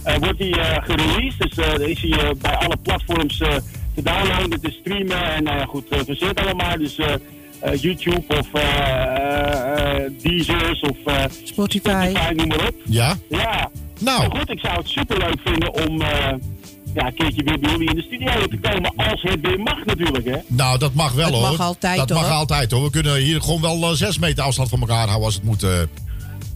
eh, wordt hij eh, gereleased. Dus eh, dan is hij bij alle platforms eh, te downloaden, te streamen. En nou ja, goed, uh, verzet allemaal. Dus eh, eh, YouTube of eh eh Deezers of Spotify. noem maar op. Ja? Ja. Nou. Maar goed, ik zou het superleuk vinden om eh, ja, een keertje weer bij jullie in de studio te komen. Als het weer mag natuurlijk, hè. Nou, dat mag wel Het hoor. mag altijd, dat mag altijd hoor. We kunnen hier gewoon wel eh, zes meter afstand van elkaar houden als het moet. eh.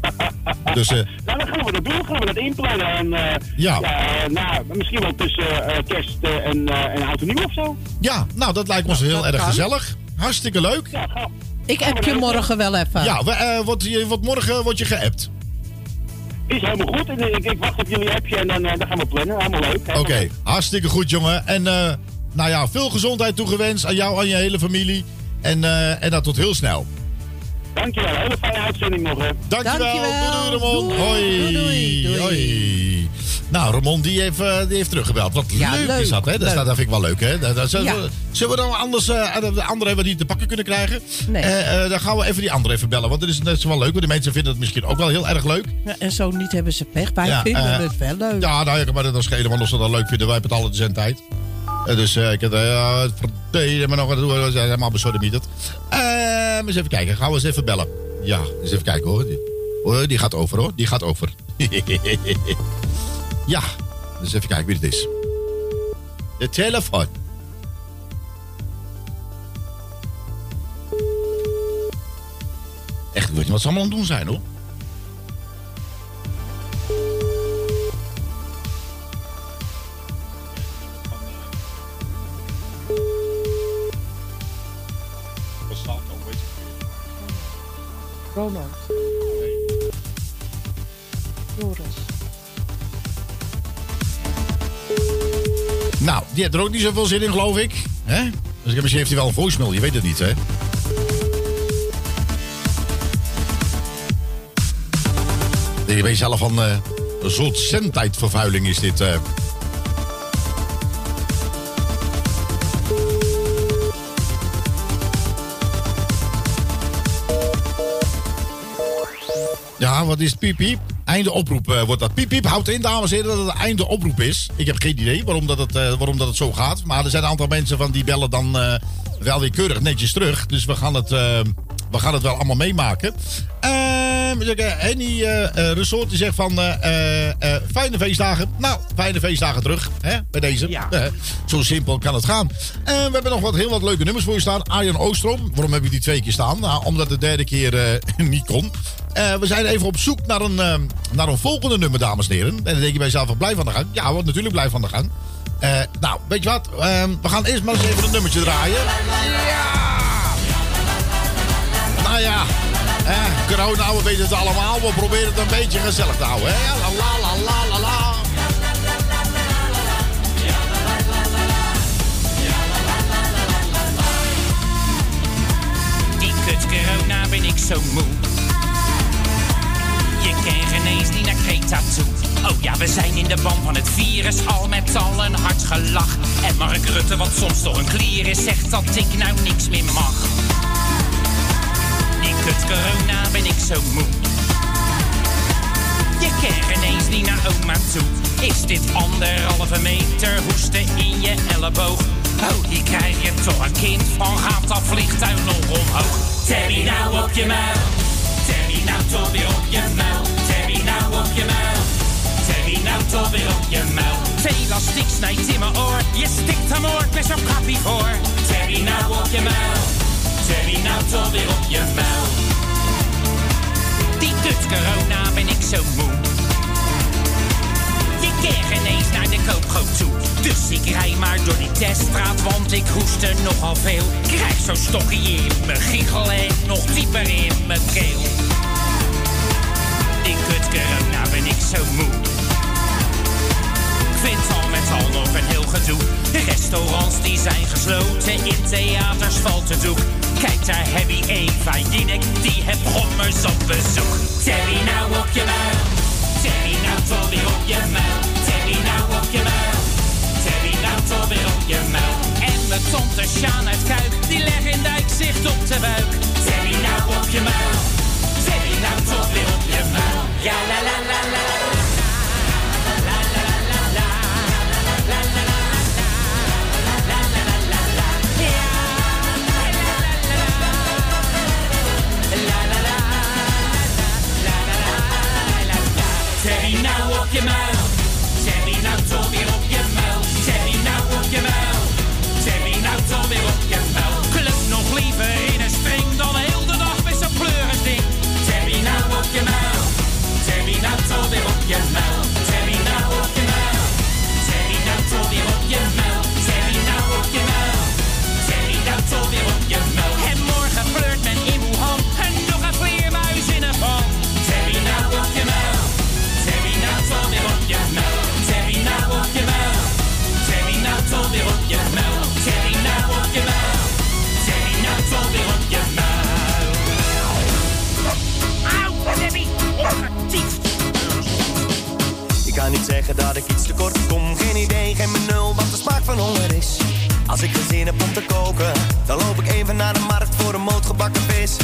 <laughs> dus eh, Nou, dan gaan we dat doen. Gaan we dat inplannen. En, eh, Ja. eh, nou, misschien wel tussen eh, kerst en, eh en oud en nieuw of zo. ja, nou dat lijkt ons heel dat erg kan. gezellig. Hartstikke leuk. Ja, ga. Ik app je morgen wel even. Ja, we, wordt, je, wordt morgen wordt je geappt. Is helemaal goed. En, ik, ik wacht op jullie appje en dan, dan gaan we plannen. Helemaal leuk. Oké, hartstikke goed jongen. En eh, nou ja, veel gezondheid toegewenst aan jou en je hele familie. En, eh, en dat tot heel snel. Dankjewel. Hele fijne uitzending nog, hè. Dankjewel. Dankjewel. Doei, doei Ramon. Doei. Hoi. Doei, doei. Hoi. Nou, Ramon die heeft, eh, die heeft teruggebeld. Wat Ja, leuk, leuk. is dat, hè? Dat, dat vind ik wel leuk, hè? Dat, dat- zullen, Ja. we, zullen we dan anders eh, de andere hebben die te pakken kunnen krijgen? Nee. Eh, dan gaan we even die andere even bellen. Want dat is, dat is wel leuk. Want de mensen vinden het misschien ook wel heel erg leuk. Ja, en zo niet hebben ze pech. Wij Ja, vinden het wel leuk. Ja, nou, ja, maar dat is schelen. Want als ze dat leuk vinden, wij hebben het alle zendtijd. Eh, dus eh, ik heb uh, het maar nog wat doen. We zijn helemaal besodemieterd. Eh maar eens even kijken. Gaan we eens even bellen. Ja, eens even kijken hoor. Die, die gaat over hoor. Die gaat over. <laughs> ja, dus even kijken wie het is. De telefoon. Echt, ik weet niet wat ze allemaal aan het doen zijn hoor. Ronald. Joris. Nou, die heeft er ook niet zoveel zin in, geloof ik. Hè? Dus ik- misschien heeft hij wel een voicemail, je weet het niet, hè? Je weet zelf van een soort zendtijdvervuiling is dit. eh. Ja, wat is? Piep, piep. Einde oproep eh, wordt dat. Piep, piep. Houdt in, dames en heren, dat het einde oproep is. Ik heb geen idee waarom dat het, eh, waarom dat het zo gaat. Maar er zijn een aantal mensen van die bellen dan eh, wel weer keurig netjes terug. Dus we gaan het, we gaan het wel allemaal meemaken. Eh, Henny eh, eh, Resort die zegt van eh, eh, eh, fijne feestdagen. Nou, fijne feestdagen terug hè, bij deze. Eh, zo simpel kan het gaan. En we hebben nog wat, heel wat leuke nummers voor je staan. Arjan Oostrom. Waarom heb ik die twee keer staan? Nou, omdat de derde keer eh, <laughs> niet kon. Eh, we zijn even op zoek naar een, eh, naar een volgende nummer, dames en heren. En dan denk je bij jezelf, blij van de gang. Ja, wordt natuurlijk blij van de gang. Eh, nou, weet je wat? Ehm, we gaan eerst maar eens even een nummertje draaien. Ja! Nou ja, eh, corona, nou, we weten het allemaal. We proberen het een beetje gezellig te houden. Hè? La la la la la. Die kut corona nou ben ik zo moe. Je kent geen eens niet naar Creta toe. Oh ja, we zijn in de band van het virus, al met al een hard gelach. En Mark Rutte, wat soms toch een klier is, zegt dat ik nou niks meer mag. Die kut corona ben ik zo moe. Je kent ineens niet naar oma toe. Is dit anderhalve meter hoesten in je elleboog? Oh, hier krijg je toch een kind van, gaat dat vliegtuig nog omhoog? Terry nou op je muil, Terry nou toch weer op je muil, Terry nou op je muil, Terry nou toch weer op je muil. Elastiek snijdt in mijn oor, je stikt hem oor, ben zo'n kappie voor. Terry nou op je muil, Terry nou weer op je muil. Die kut corona ben ik zo moe. Je keer geen eens naar de koopgoot toe. Dus ik rij maar door die teststraat, want ik hoest er nogal veel. Krijg zo'n stokje in mijn giegel en nog dieper in mijn keel. Die kut corona ben ik zo moe. Ik vind al met al nog een heel gedoe. Restaurants die zijn gesloten, in theaters valt het doek. Kijk daar Heavy Eva Jinek, die heb gommers op bezoek. Terry nou op je muil, Terry nou toch weer op je muil. Terry nou op je muil, Terry nou toch weer op je muil. En mijn tante Sjaan uit Kuik, die legt in dijk zicht op de buik. Terry nou op je muil, Terry nou toch weer op je muil. Ja la la la la. Nou op zeggen dat ik iets tekort kom. Geen idee, geen benul wat de smaak van honger is. Als ik geen zin heb om te koken, dan loop ik even naar de markt voor een moot gebakken vis.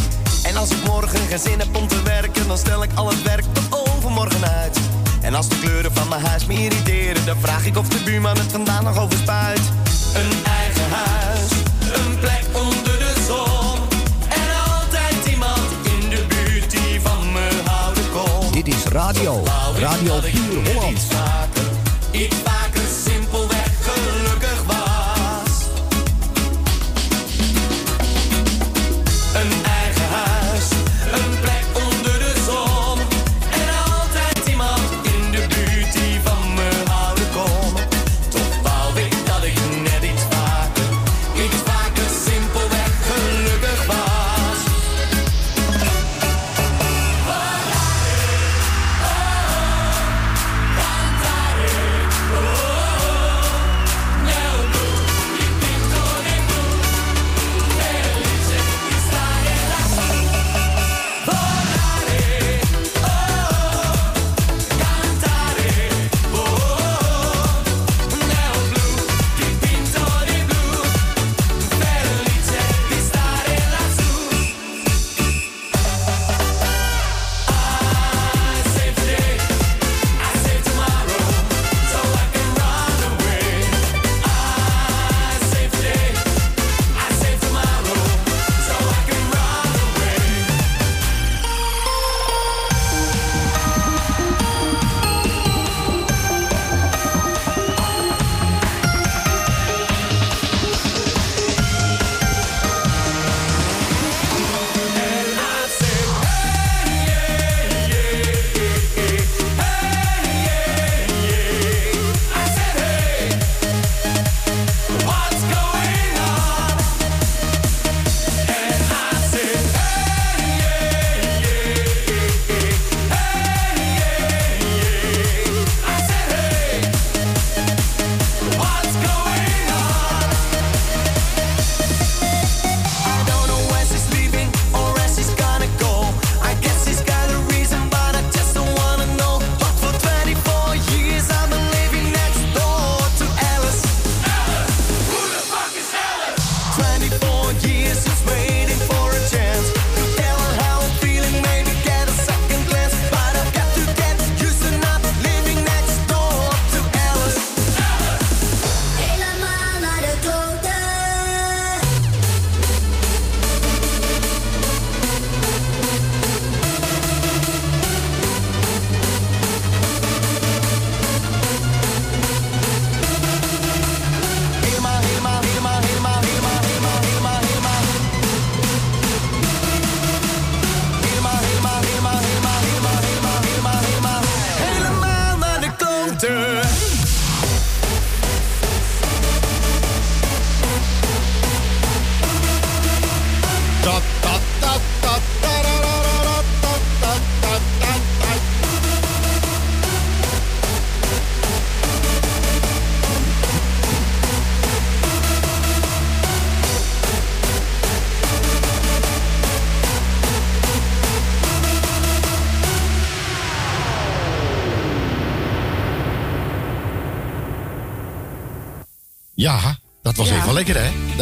En als ik morgen geen zin heb om te werken, dan stel ik al het werk tot overmorgen uit. En als de kleuren van mijn huis me irriteren, dan vraag ik of de buurman het vandaan nog overspuit. Een eigen huis, een plek onder de zon. En altijd iemand in de buurt die van me houden kon. Dit is radio. Radio Puur Holland. Iets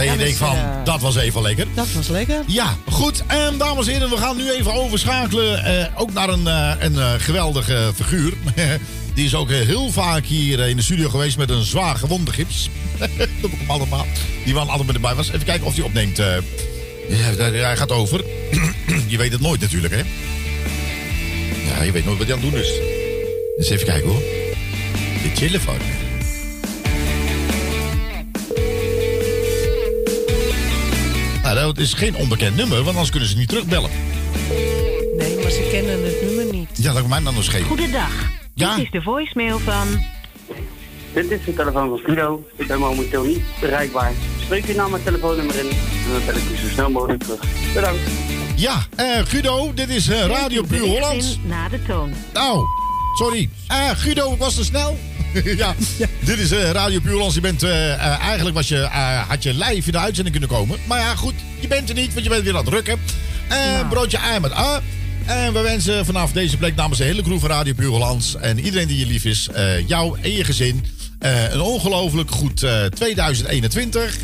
Dat je denkt dus, van, eh, dat was even lekker. Dat was lekker. Ja, goed. En dames en heren, we gaan nu even overschakelen. eh, ook naar een, eh, een geweldige figuur. <laughs> Die is ook heel vaak hier in de studio geweest met een zwaar gewonde gips. <laughs> dat heb ik hem allemaal. Die wel altijd met erbij was. Even kijken of hij opneemt. ja, hij gaat over. <clears throat> je weet het nooit natuurlijk, hè? Ja, je weet nooit wat hij aan het doen is. Dus even kijken hoor. De telefoon. Nou, dat is geen onbekend nummer, want anders kunnen ze niet terugbellen. Nee, maar ze kennen het nummer niet. Ja, dat mij dan nog geen. Goedendag. Ja. Dit is de voicemail van... Dit is de telefoon van Guido. Ik ben momenteel niet bereikbaar. Spreek uw naam en telefoonnummer in. En dan bel ik u zo snel mogelijk terug. Bedankt. Ja, eh, Guido, dit is eh, Radio Puur Hollands. Na de toon. Nou, sorry. Eh, Guido, ik was te snel. <laughs> ja, dit is eh, Radio Puur Hollands. Je bent, eh, eh, eigenlijk was je, had je live in de uitzending kunnen komen. Maar ja, goed, je bent er niet, want je bent weer aan het rukken. Eh, Broodje ei met A. En we wensen vanaf deze plek namens de hele crew van Radio Puur Hollands... en iedereen die je lief is, jou en je gezin... een ongelooflijk goed eh, 2021.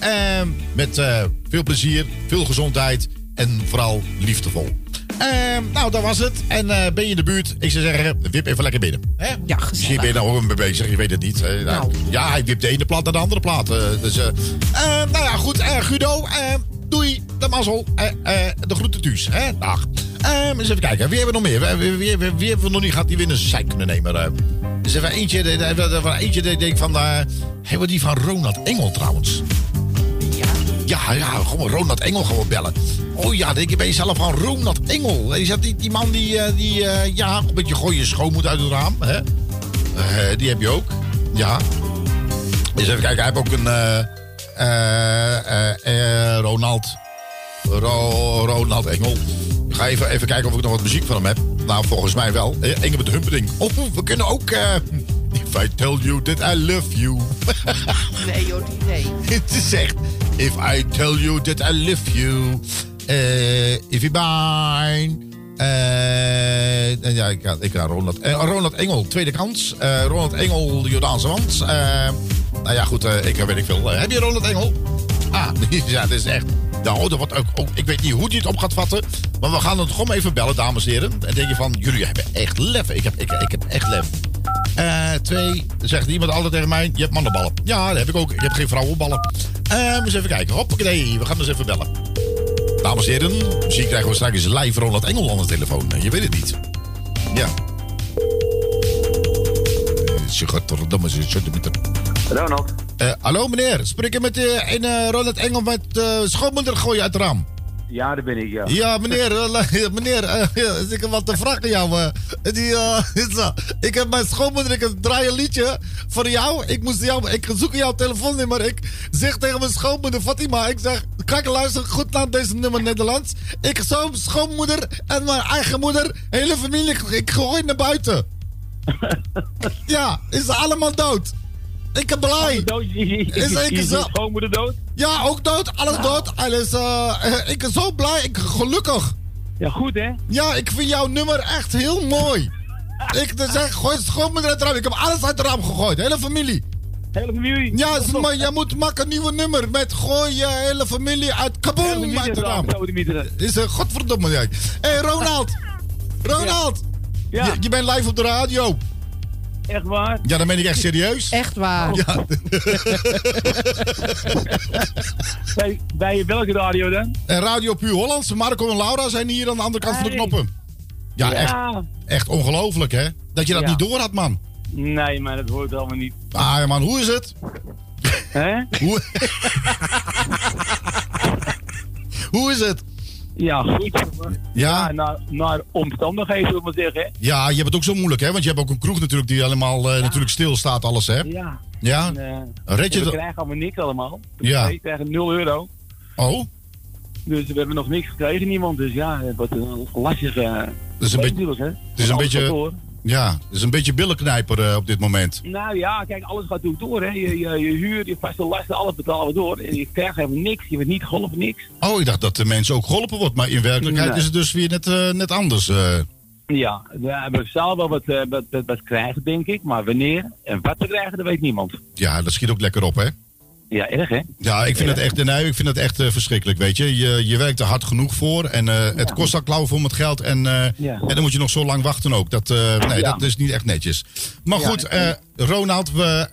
Eh, met veel plezier, veel gezondheid en vooral liefdevol. Eh, nou, dat was het. En eh, ben je in de buurt? Ik zou zeggen, wip even lekker binnen. Hè? Ja, Misschien ben je daar ook mee bezig, je weet het niet. hè. Nou, Ja, hij wipt de ene plaat naar de andere plaat. eh, dus, eh, eh, nou ja, goed. Guido, eh, doei. De mazzel. eh, eh, de groeten thuis. Hè? Dag. Eens even kijken. Wie hebben we nog meer? Wie, wie, wie, wie hebben we nog niet gehad die winnen zijn kunnen nemen? dus even eentje. de- Eentje die ik denk van... hebben we die van Ronald Engel trouwens? Ja, ja, gewoon Ronald Engel gewoon bellen. Oh ja, denk je bij jezelf van Ronald Engel. Is dat die, die man die, eh, die eh, ja, een beetje gooi je schoonmoed uit het raam? Hè? Eh, die heb je ook. Ja. Dus even kijken, hij heeft ook een eh, Ronald. Ro- Ronald Engel. Ik ga even, even kijken of ik nog wat muziek van hem heb. Nou, volgens mij wel. Engel met de Humperding. Oh, we kunnen ook... <laughs> If I tell you that I love you. Nee, joh, nee. <laughs> Het is echt. If I tell you that I love you. eh if you mine. eh, en ja, ik ik ga Ronald, eh, Ronald Engel, tweede kans. Eh, Ronald Engel, Jordaanse wand. Eh, nou ja, goed, eh, ik weet ik veel. Eh, heb je Ronald Engel? Ah, <laughs> ja, dat is echt. Nou, dat wordt ook, ik weet niet hoe hij het op gaat vatten. Maar we gaan het gewoon even bellen, dames en heren. En denk je van, jullie hebben echt lef. Ik heb, ik, ik heb echt lef. Eh, twee, zegt iemand altijd tegen mij, je hebt mannenballen. Ja, dat heb ik ook. Ik heb geen vrouwenballen. Eh, eens even kijken. Hoppakee, we gaan eens even bellen. Dames en heren, misschien krijgen we straks live Ronald Engel aan de telefoon. Je weet het niet. Ja. Eh, Ze gaat er domme, ze zit er met de- Ronald. Eh, hallo meneer, spreek ik met een eh, Ronald Engel met schoonmoeder gooien uit het raam? Ja, daar ben ik, ja. Ja, meneer, eh, <laughs> meneer, eh, ja, ik heb wat te vragen aan jou. eh. die, <laughs> is, eh, ik heb mijn schoonmoeder, ik draai een liedje voor jou. Ik moest jou, ik zoek jouw telefoonnummer. Ik zeg tegen mijn schoonmoeder Fatima, ik zeg, kijk luister goed naar deze nummer Nederlands. Ik zo schoonmoeder en mijn eigen moeder, hele familie, ik gooi naar buiten. <laughs> ja, is allemaal dood. Ik ben blij. <laughs> Is ik zo... schoonmoeder dood? Ja, ook dood. Alles dood. Alles, eh, eh, ik ben zo blij. Ik ben gelukkig. Ja, goed hè? Ja, ik vind jouw nummer echt heel mooi. <laughs> ik dus zeg, gooi het schoonmoeder uit het raam. Ik heb alles uit het raam gegooid. Hele familie. Hele familie? Ja, is mooi. jij moet maken een nieuwe nummer. Met gooi je hele familie uit kaboom uit het raam. Is een godverdomme. Hé, hey, Ronald. <laughs> Ronald. Ja. Je, je bent live op de radio. Echt waar? Ja, dan ben ik echt serieus. Echt waar. Ja. <laughs> Bij, bij welke radio dan? En Radio Puur Hollands. Marco en Laura zijn hier aan de andere kant van de knoppen. Ja, Ja. echt, echt ongelooflijk, hè? Dat je dat Ja. niet door had, man. Nee, maar dat hoort allemaal niet. Ah, ja, man, hoe is het? Hè? Hoe... <laughs> hoe is het? Ja, goed. Ja? naar, naar omstandigheden, zullen we maar zeggen. Ja, je hebt het ook zo moeilijk, hè? Want je hebt ook een kroeg natuurlijk die helemaal eh, natuurlijk stilstaat, alles, hè? Ja. Ja? En, eh, Red je we krijgen allemaal niks allemaal. Ja. We krijgen 0 euro. Oh? Dus we hebben nog niks gekregen, niemand. Dus ja, wordt een lastig. eh Dat is een beetje- natuurlijk, hè. Het is een beetje... Ja, is een beetje billenknijper eh, op dit moment. Nou ja, kijk, alles gaat natuurlijk door. Hè. Je, je, je huur, je vaste lasten, alles betalen we door. En je krijgt helemaal niks. Je wordt niet geholpen, niks. Oh, ik dacht dat de mensen ook geholpen wordt. Maar in werkelijkheid Nee. is het dus weer net, eh, net anders. eh. Ja, we hebben zelf wel wat, wat, wat, wat krijgen, denk ik. Maar wanneer en wat we krijgen, dat weet niemand. Ja, dat schiet ook lekker op, hè? Ja, erg hè? Ja, ik vind het echt, nee, ik vind het echt eh, verschrikkelijk, weet je. je. Je werkt er hard genoeg voor en eh, het kost al klauwen voor met geld. En, eh, Ja. en dan moet je nog zo lang wachten ook. Dat, nee, Ja. dat is niet echt netjes. Maar goed, Ronald, we,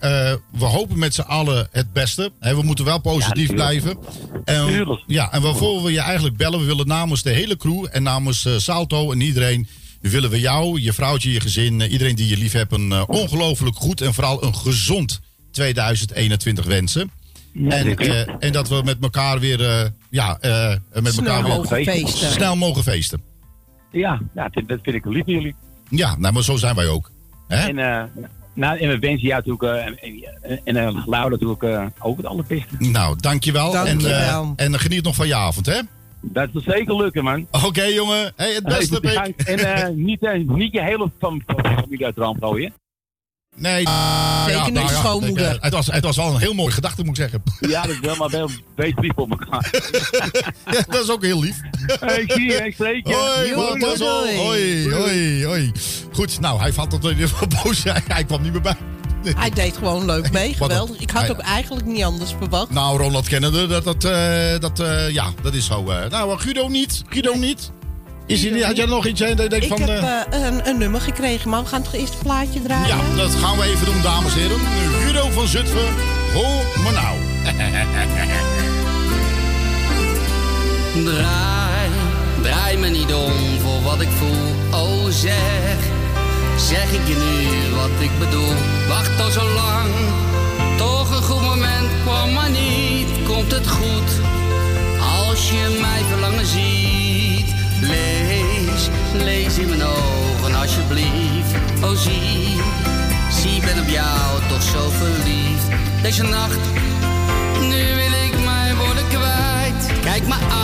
we hopen met z'n allen het beste. Hè, we moeten wel positief blijven. En, Tuurlijk. ja, en waarvoor we je eigenlijk bellen, we willen namens de hele crew en namens Salto en iedereen... willen we jou, je vrouwtje, je gezin, iedereen die je lief hebt... een ongelooflijk goed en vooral een gezond 2021 wensen. En, eh, en dat we met elkaar weer, eh, ja, eh, met Snel elkaar weer mogen feesten. snel mogen feesten. Ja, ja dat, dat vind ik lief van jullie. Ja, nou, maar zo zijn wij ook. Hè? En, eh, nou, en we wensen jou natuurlijk, eh, en, en, en eh, Lau natuurlijk eh, ook het allerbeste. Nou, dankjewel. Dankjewel. En, eh, en geniet nog van je avond, hè? Dat zal zeker lukken, man. Oké, jongen. Hey, het beste, Hey. En eh, niet, niet je hele fam- familie uit de ramp gooien. Nee. Zeker ja, niet nou ja, schoonmoeder. ik, het, was, het was wel een heel mooie gedachte, moet ik zeggen. <laughs> Ja, dat is wel, maar wel wees lief voor elkaar. <laughs> Ja, dat is ook heel lief. Hey, zie je, ik spreek je. Hoi. Hoi, hoi, hoi. Goed, nou, hij valt tot in ieder geval boos. <laughs> Hij, hij kwam niet meer bij. Hij deed gewoon leuk mee, geweldig. Ik had ook eigenlijk niet anders verwacht. Nou, Ronald kennende, dat, dat, eh, dat, eh, ja, dat is zo. eh. nou, Guido niet. Guido niet. Is niet? Had jij nog iets hè, dat je denkt Ik van... heb eh, eh, een, een nummer gekregen, maar we gaan toch eerst een plaatje draaien? Ja, dat gaan we even doen, dames en heren. Guido van Zutphen, hoor me nou. Draai, draai me niet om voor wat ik voel. Oh zeg, zeg ik je nu wat ik bedoel. Wacht al zo lang, toch een goed moment kwam maar niet. Komt het goed, als je mij verlangen ziet. Lees, in mijn ogen alsjeblieft. Oh zie, zie ben op jou toch zo verliefd. Deze nacht nu wil ik mij worden kwijt. Kijk me aan,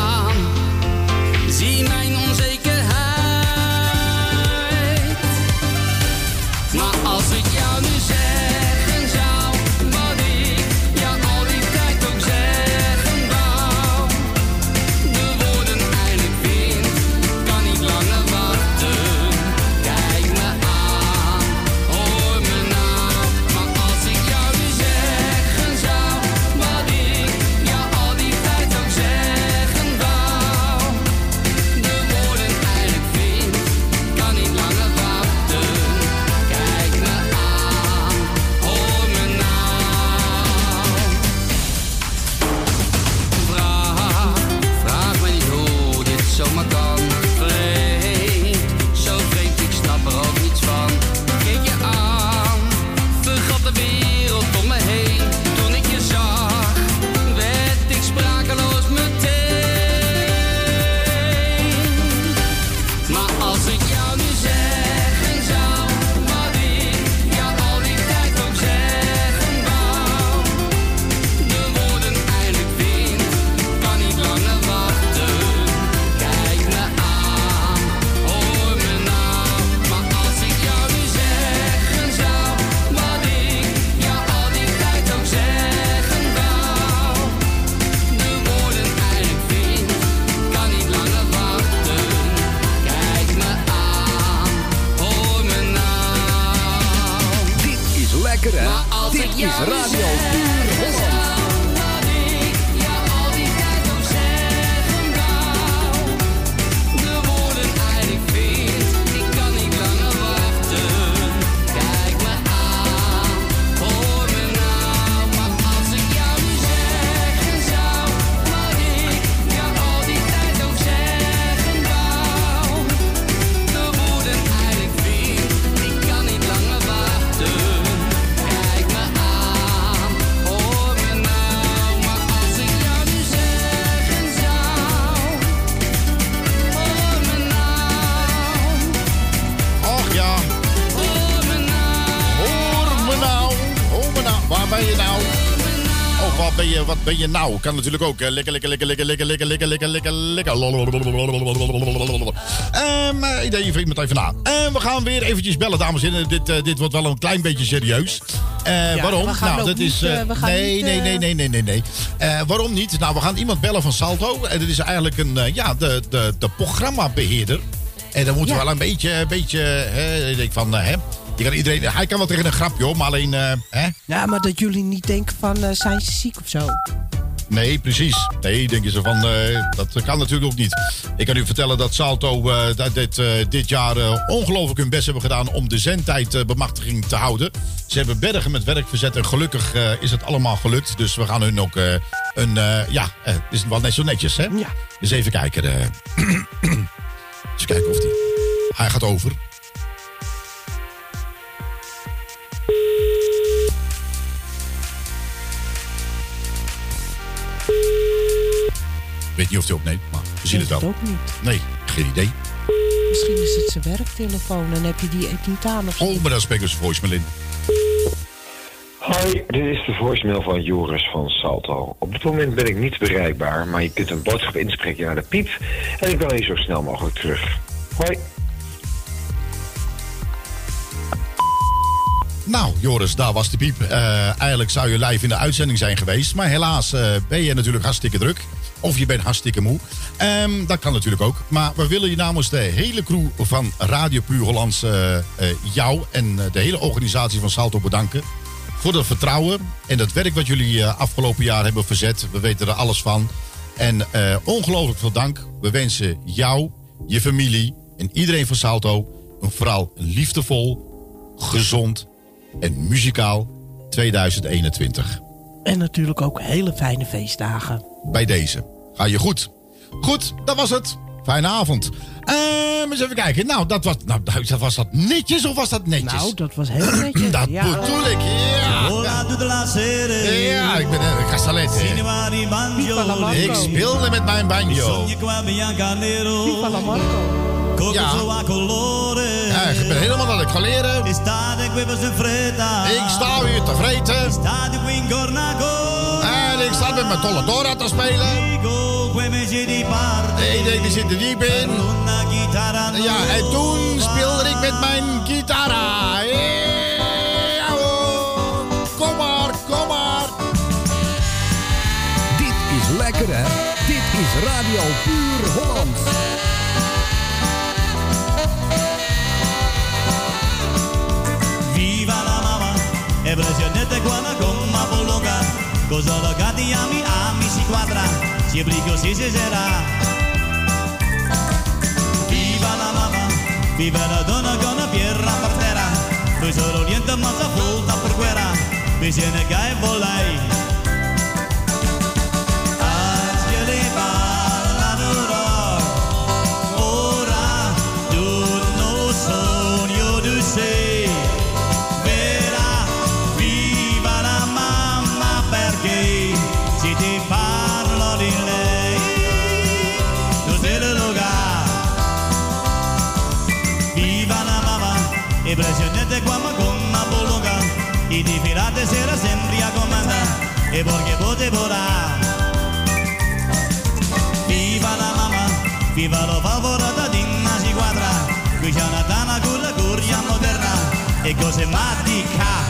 je, je nou? Kan natuurlijk ook. Lekker, lekker, lekker, lekker, lekker, lekker, lekker, lekker, lekker, lekker. Ehm, eh, ik denk even iemand even na. Ehm, we gaan weer eventjes bellen, dames en heren. Dit, eh, dit wordt wel een klein beetje serieus. Eh, waarom? we gaan nou, dat is. niet, we gaan nee, niet, nee, nee, nee, nee, nee, nee. Waarom niet? Nou, we gaan iemand bellen van Salto. En dat is eigenlijk een, ja, de, de, de programmabeheerder. En dan moeten we wel een beetje, een beetje, hè, ik denk van, hè. Je kan iedereen, hij kan wel tegen een grapje hoor, maar alleen... hè? Ja, maar dat jullie niet denken van, zijn ze ziek of zo? Nee, precies. Nee, denken ze van, eh, dat kan natuurlijk ook niet. Ik kan u vertellen dat Salto eh, dat dit, eh, dit jaar ongelooflijk hun best hebben gedaan om de zendtijdbemachtiging te houden. Ze hebben bergen met werk verzet en gelukkig is het allemaal gelukt. Dus we gaan hun ook een, ja, het is wel net zo netjes hè? Ja. Dus even kijken. <clears throat> eens kijken of die, hij gaat over. Weet niet of hij opneemt, maar we zien het wel. Ook niet. Nee, geen idee. Misschien is het zijn werktelefoon en heb je die echt niet aan of zo. Oh, maar dan spreken ze voicemail in. Hoi, dit is de voicemail van Joris van Salto. Op dit moment ben ik niet bereikbaar, maar je kunt een boodschap inspreken naar de piep en ik bel je zo snel mogelijk terug. Hoi. Nou, Joris, daar was de piep. Eh, eigenlijk zou je live in de uitzending zijn geweest. Maar helaas eh, ben je natuurlijk hartstikke druk. Of je bent hartstikke moe. Ehm, dat kan natuurlijk ook. Maar we willen je namens de hele crew van Radio Puur Hollands... eh, eh, jou en eh, de hele organisatie van Salto bedanken... voor het vertrouwen en het werk wat jullie afgelopen jaar hebben verzet. We weten er alles van. En ongelooflijk veel dank. We wensen jou, je familie en iedereen van Salto... een vooral liefdevol, gezond en muzikaal 2021. En natuurlijk ook hele fijne feestdagen. Bij deze. Ga je goed. Goed, dat was het. Fijne avond. Ehm, eens even kijken. Nou, dat was, nou, was dat netjes of was dat netjes? Nou, dat was heel netjes. <clears throat> dat ja. bedoel ik, ja. Ja, ik ben een castellet. Ik speelde met mijn banjo. Ja. ja, ik ben helemaal aan het kaleren. Ik sta hier te vreten. En ik sta met mijn Toladora te spelen. Ik denk, die zit er diep in. Ja, en toen speelde ik met mijn gitara. Kom maar, kom maar. Dit is lekker hè? Dit is Radio Puur Holland. Viva la mamma, e impressionante quando Cosa lo gatti ami, ami si quadra, si brigo si sarà. Viva la mamma, viva la donna con la pierra per terra. Solo niente ma sa volta per guerra, è volai. Angeli e perché potevo volare. Viva la mamma, viva la favorita di una si quadra, qui c'è una tana con la curia moderna, e cose matica.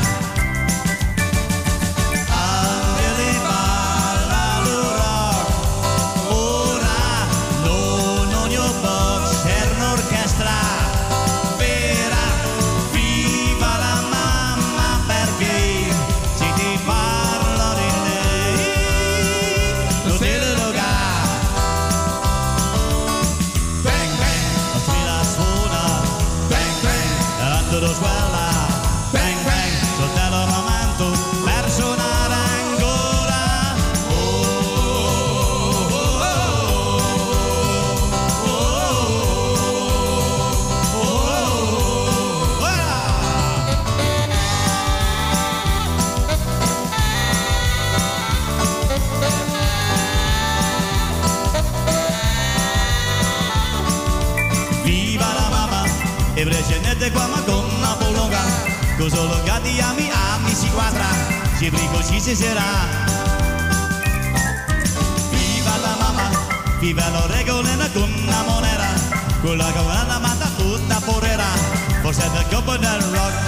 Si brigo si si sarà. Viva la mamma, viva lo regolena con una monera, con la cavalana mata tutta porera, forse del capo del rock,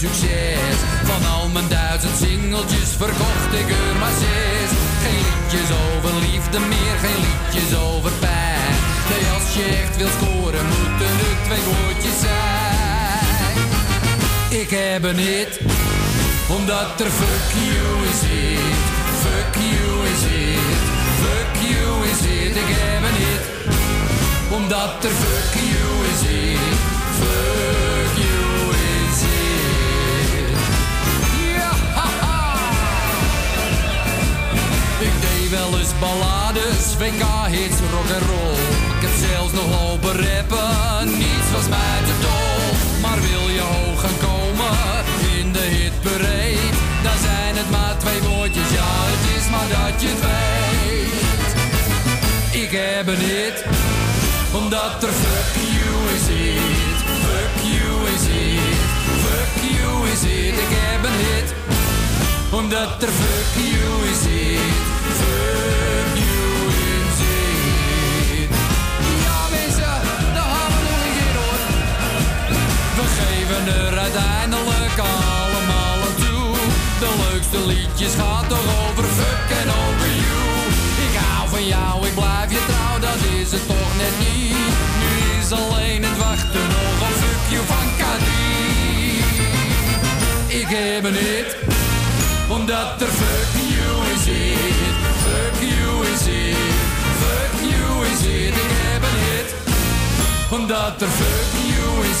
Van al mijn duizend singeltjes verkocht ik er maar zes. Geen liedjes over liefde meer, geen liedjes over pijn. Nee, als je echt wil scoren, moeten het twee woordjes zijn. Ik heb een hit, omdat er fuck you is hit. Fuck you is hit, fuck you is hit. Ik heb een hit, omdat er fuck you is hit. Fuck ballades, WK-hits, rock and roll. Ik heb zelfs nog lopen rappen, niets was mij te dol. Maar wil je hoog gaan komen in de hitparade, dan zijn het maar twee woordjes. Ja, het is maar dat je het weet. Ik heb een hit, omdat er fuck you is hit. Fuck you is hit. Fuck you is hit. Ik heb een hit, omdat er fuck you is. Fuck geven er uiteindelijk allemaal aan toe. De leukste liedjes gaan toch over fuck en over you. Ik hou van jou, ik blijf je trouw, dat is het toch net niet. Nu is alleen het wachten nog op fuck you van Cadie. Ik heb een hit, omdat er fuck you is hit. Fuck you is hit, fuck you is hit. Ik heb een hit, omdat er fuck you is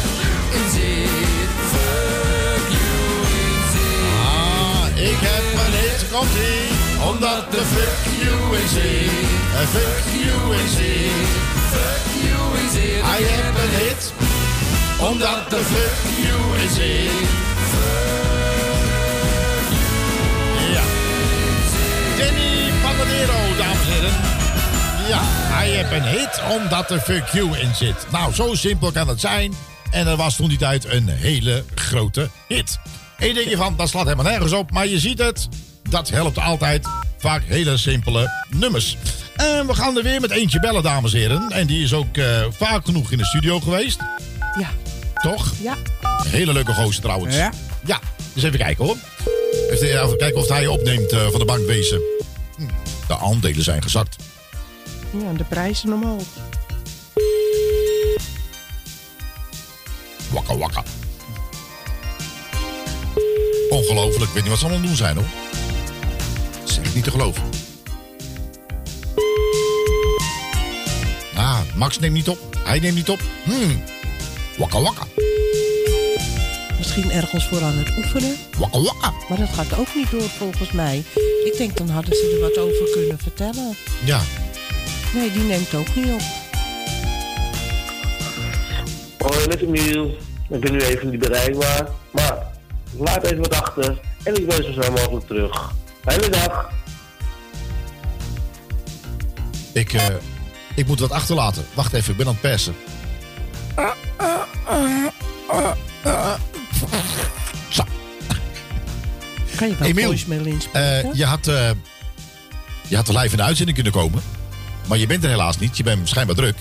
heb een hit, komt ie. Omdat de fuck you is hit. En fuck you is hit. Fuck you is hit. Hij heeft een hit, omdat de fuck you is hit. Ja. Danny Panadero, dames en heren. Ja, hij heeft een hit omdat er fuck you in zit. Nou, zo simpel kan het zijn. En er was toen die tijd een hele grote hit. Eén denk je van, dat slaat helemaal nergens op. Maar je ziet het, dat helpt altijd. Vaak hele simpele nummers. En we gaan er weer met eentje bellen, dames en heren. En die is ook eh, vaak genoeg in de studio geweest. Ja. Toch? Ja. Een hele leuke gozer trouwens. Ja. Ja, dus even kijken hoor. Even, kijken of hij je opneemt eh, van de bankwezen. Hm, de aandelen zijn gezakt. Ja, de prijzen omhoog. Wakka wakka. Ongelooflijk. Ik weet niet wat ze allemaal aan het doen zijn hoor. Dat is echt niet te geloven. Ah, Max neemt niet op. Hij neemt niet op. Hmm. Wakka wakka. Misschien ergens voor aan het oefenen. Wakka wakka. Maar dat gaat ook niet door volgens mij. Ik denk dan hadden ze er wat over kunnen vertellen. Ja. Nee, die neemt ook niet op. Hoi, met Emiel. Ik ben nu even niet bereikbaar. Laat even wat achter en ik ben zo snel mogelijk terug. Fijne dag. Ik, eh, ik moet wat achterlaten. Wacht even, ik ben aan het persen. Zo. Kan je wel Emiel, voicemail inspreken? Eh, je, had, eh, je had er live in de uitzending kunnen komen. Maar je bent er helaas niet. Je bent schijnbaar druk.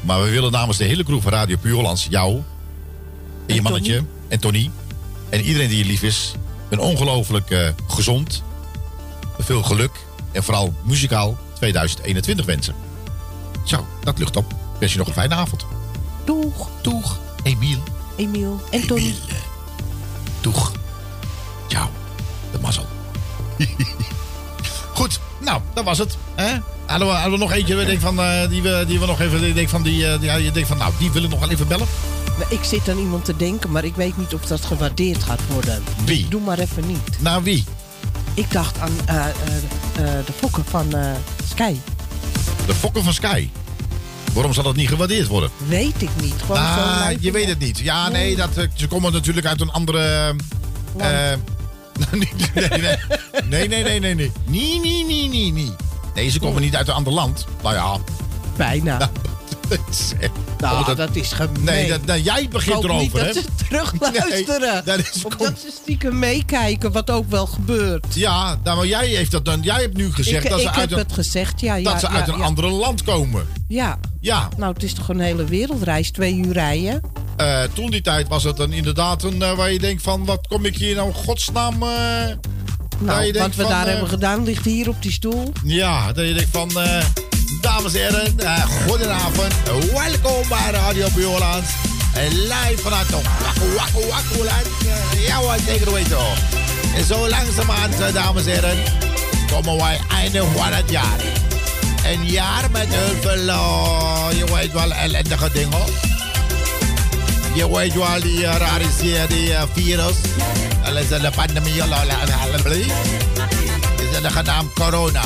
Maar we willen namens de hele crew van Radio Puur Hollands jou... En je mannetje en Tony... en iedereen die je lief is... een ongelooflijk eh, gezond... veel geluk... en vooral muzikaal 2021 wensen. Zo, dat lucht op. Wens je nog een fijne avond. Doeg. Doeg. Emiel. Emiel. En Tony. Doeg. Ciao. De mazzel. Goed, nou, dat was het. Hè? Hadden, we, hadden we nog eentje denk van, eh, die, we, die we nog even... Denk van, die, eh, die, ja, je denkt van, nou, die wil ik nog wel even bellen. Ik zit aan iemand te denken, maar ik weet niet of dat gewaardeerd gaat worden. Wie? Doe maar even niet. Nou, wie? Ik dacht aan eh, eh, eh, de fokken van Sky. De fokken van Sky. Waarom zal dat niet gewaardeerd worden? Weet ik niet. Gewoon Ah, lijkt je weet het niet. Ja, nee, dat, ze komen natuurlijk uit een andere... <laughs> nee, nee, nee. Nee, nee, nee, nee, nee. Nee, nee, nee, nee, nee. Ze komen niet uit een ander land. Nou ja. Bijna. <laughs> echt- Nou, dat, is gemeen. Nee, dat, nou, jij begint erover, niet hè? dat ze terugluisteren. <laughs> Nee, dat is of dat ze stiekem meekijken, wat ook wel gebeurt. Ja, nou, maar jij, heeft dat dan, jij hebt nu gezegd ik dat ze ik uit heb een, het gezegd, ja. ja dat ze ja, uit een ja. andere land komen. Ja. Ja. Nou, het is toch een hele wereldreis, twee uur rijden. Eh, toen die tijd was het dan inderdaad een eh, waar je denkt van... wat kom ik hier nou godsnaam... eh, Nou, wat we van, daar hebben gedaan ligt hier op die stoel. Ja, dat je denkt van... eh, dames en heren, eh, goedenavond. Welkom bij Radio Bioland. En live vanuit de Wakku Wakku Wakkuland. Eh, Ja zeker weten hoor. En zo langzamerhand, eh, dames en heren... komen wij einde van het jaar. Een jaar met heel veel, eh, je weet wel, ellendige dingen. Je weet wel, die eh, rare eh, virus. Dat is de pandemie, la, la, la, la, la. is de genaamd corona.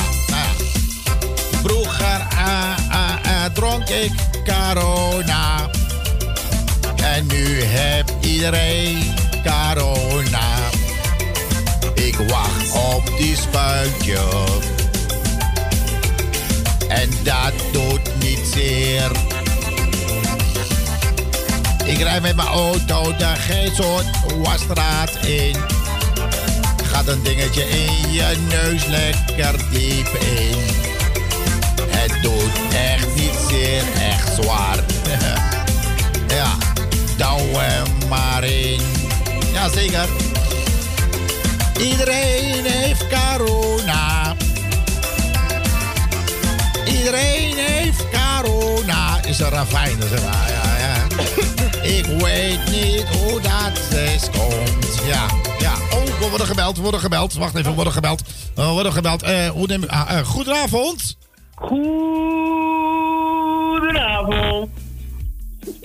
Vroeger eh, eh, eh, dronk ik corona. En nu heeft iedereen corona. Ik wacht op die spuitje. En dat doet niet zeer. Ik rijd met mijn auto de Geeshoort Wasstraat in. Gaat een dingetje in je neus lekker diep in. Doet echt niet zeer, echt zwaar. <laughs> ja, douw hem maar in. Ja, zeker. Iedereen heeft corona. Iedereen heeft corona. Is er een fijne, zeg maar. Ja, ja. <coughs> Ik weet niet hoe dat is komt. Ja, ja. Oh, we worden gebeld, we worden gebeld. Wacht even, we worden gebeld. We worden gebeld. Eh, hoe neem ik... ah, eh, goedenavond. Goedenavond.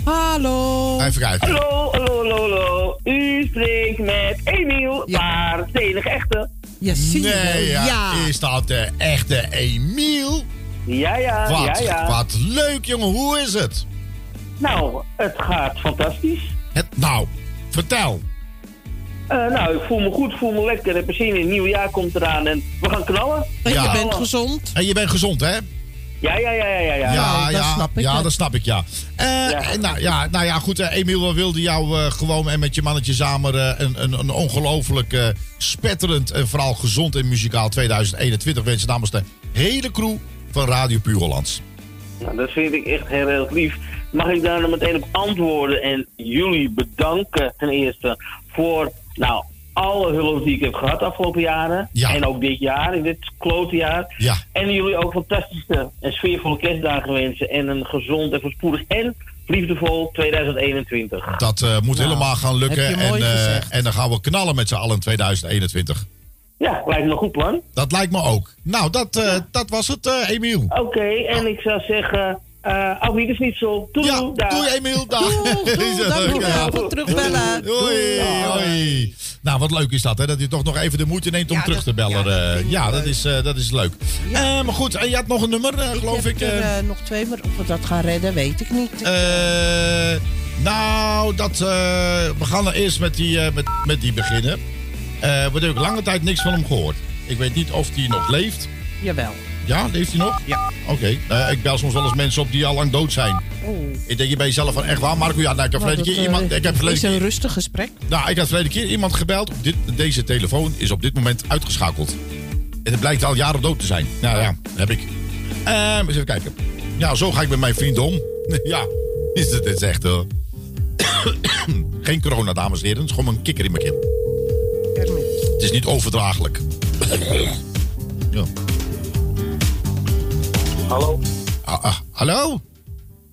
Hallo. Even kijken. Hallo, hallo, hallo, hallo. U spreekt met Emiel, maar het enige echte. Ja, Nee, ja. Is dat de echte Emiel? Ja, ja, Wat, ja, ja. wat leuk, jongen. Hoe is het? Nou, het gaat fantastisch. Het, nou, vertel. Eh, nou, ik voel me goed, voel me lekker. Heb er zin in. Het nieuwe jaar komt eraan en we gaan knallen. Ja. gezond. En je bent gezond, hè? Ja, ja, ja, ja, ja. ja. Ja, ja, ja, dat snap ik, ja. Eh, Nou, ja, nou ja, goed. eh, Emiel, we wilden jou eh, gewoon en met je mannetje samen eh, een, een, een ongelooflijk eh, spetterend en vooral gezond en muzikaal 2021 wensen namens de hele crew van Radio Puur Hollands. Nou, dat vind ik echt heel erg lief. Mag ik daar dan meteen op antwoorden en jullie bedanken ten eerste voor nou, alle hulp die ik heb gehad de afgelopen jaren. En ook dit jaar, in dit klote jaar. Ja. En jullie ook fantastische en sfeervolle kerstdagen wensen. En een gezond en voorspoedig en liefdevol 2021. Dat eh, moet Nou, helemaal gaan lukken. En, eh, en dan gaan we knallen met z'n allen in 2021. Ja, lijkt me een goed plan. Dat lijkt me ook. Nou, dat, eh, dat was het, eh, Emiel. Oké, en ik zou zeggen, eh auf Wiedersnitzel. Doei, ja, doei Emiel. Dag. dankjewel voor terugbellen. Hoi. Nou, wat leuk is dat, hè? Dat je toch nog even de moeite neemt om terug te bellen. eh. Ja, dat is, eh, dat is leuk. Eh, maar goed, en je had nog een nummer, eh, geloof ik. heb er nog twee, maar of we dat gaan redden, weet ik niet. Eh, nou, dat, eh, we gaan er eerst met die, eh, met, met die beginnen. Eh we hebben ook lange tijd niks van hem gehoord. Ik weet niet of hij nog leeft. Jawel. Ja, leeft hij nog? Ja. Oké. Eh, ik bel soms wel eens mensen op die al lang dood zijn. Oeh. Ik denk je bij jezelf van echt waar, Marco? Ja, nou, ik heb Nou, verleden dat, keer eh, iemand. Ik heb verleden is een keer, rustig gesprek. nou, ik had verleden keer iemand gebeld. Op dit, deze telefoon is op dit moment uitgeschakeld. En het blijkt al jaren dood te zijn. Nou ja, heb ik. Eh, eens even kijken. Ja, zo ga ik met mijn vriend om. <laughs> ja, is het dit is echt. eh, <coughs> Geen corona, dames en heren. Het is gewoon een kikker in mijn keel. Het is niet overdraaglijk. <coughs> ja. Hallo. Ah, ah, hallo?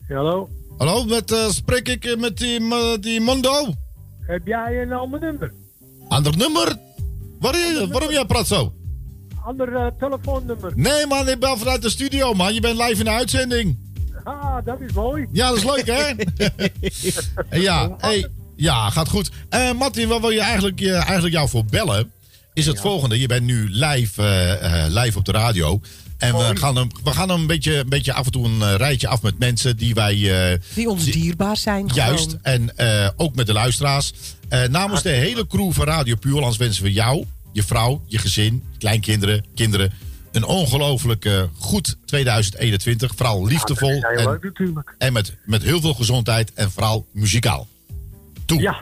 Hallo. Hallo, met, eh, spreek ik eh, met die, die Mondo? Heb jij een ander nummer? Ander nummer? Waarom, waarom jij praat zo? Ander eh, telefoonnummer? Nee man, ik bel vanuit de studio man. Je bent live in de uitzending. Ah, dat is mooi. Ja, dat is leuk hè? <laughs> ja, hey, ja, gaat goed. Eh Martin, wat wil je eigenlijk, eh, eigenlijk jou voor bellen? Is het volgende. Je bent nu live, eh, eh, live op de radio. En we gaan, hem, we gaan hem een, beetje, een beetje af en toe een eh, rijtje af met mensen die wij... eh, Die ons dierbaar zijn. Juist, gewoon. en eh, ook met de luisteraars. Namens de hele crew van Radio Puurlands wensen we jou je vrouw, je gezin, kleinkinderen, kinderen... een ongelooflijk goed 2021. Vooral liefdevol. Ja, en leuk natuurlijk. en met, met heel veel gezondheid en vooral muzikaal. Toe. Ja,